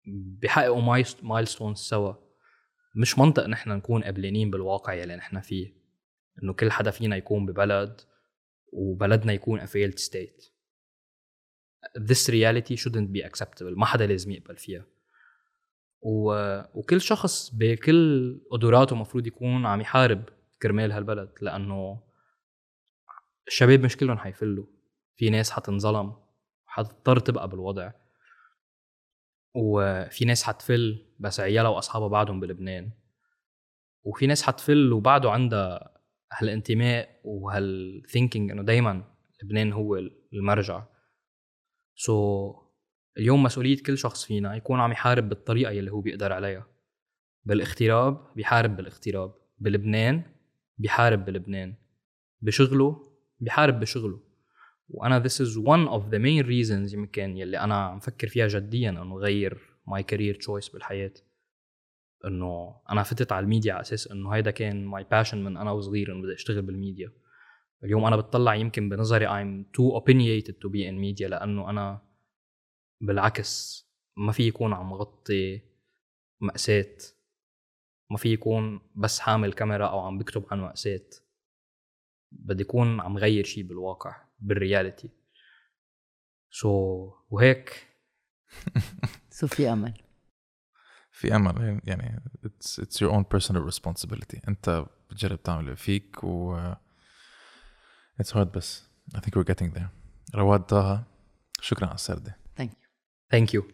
بيحققوا milestones سوا. مش منطق نحن نكون قبلانين بالواقع يلي نحن فيه إنه كل حدا فينا يكون ببلد وبلدنا يكون failed state. This reality shouldn't be acceptable. ما حدا لازم يقبل فيها. و... وكل شخص بكل قدراته المفروض يكون عم يحارب كرمال هالبلد لأنه الشباب مش كلهم حيفلوا. في ناس حتنظلم حتضطر تبقى بالوضع. وفي ناس حتفل بس عيالها وأصحابها بعدهم بلبنان. وفي ناس حتفل وبعده عندها هالانتماء وهال thinking إنه دائما لبنان هو المرجع. so, اليوم مسؤولية كل شخص فينا يكون عم يحارب بالطريقة يلي هو بيقدر عليها. بالاغتراب بيحارب بالاغتراب بلبنان بيحارب بلبنان. بشغله بيحارب بشغله. وأنا this is one of the main reasons يمكن يلي أنا عم فكر فيها جديا إنه غير my career choice بالحياة. إنه أنا فتت على الميديا على أساس إنه هيدا كان my passion من أنا وصغير إنه بدي أشتغل بالميديا. اليوم أنا بتطلع يمكن بنظري I'm too opinionated to be in media لأنه أنا بالعكس ما في يكون عم غطي مأساة. ما في يكون بس حامل كاميرا أو عم بكتب عن مأساة. بدي يكون عم غير شيء بالواقع بال reality so, وهيك. so في أمل. في امل يعني it's it's your own personal responsibility انت بتجرب تعمل اللي فيك و it's hard بس I think we're getting there رواد طه شكرا على السردة ثانك يو ثانك يو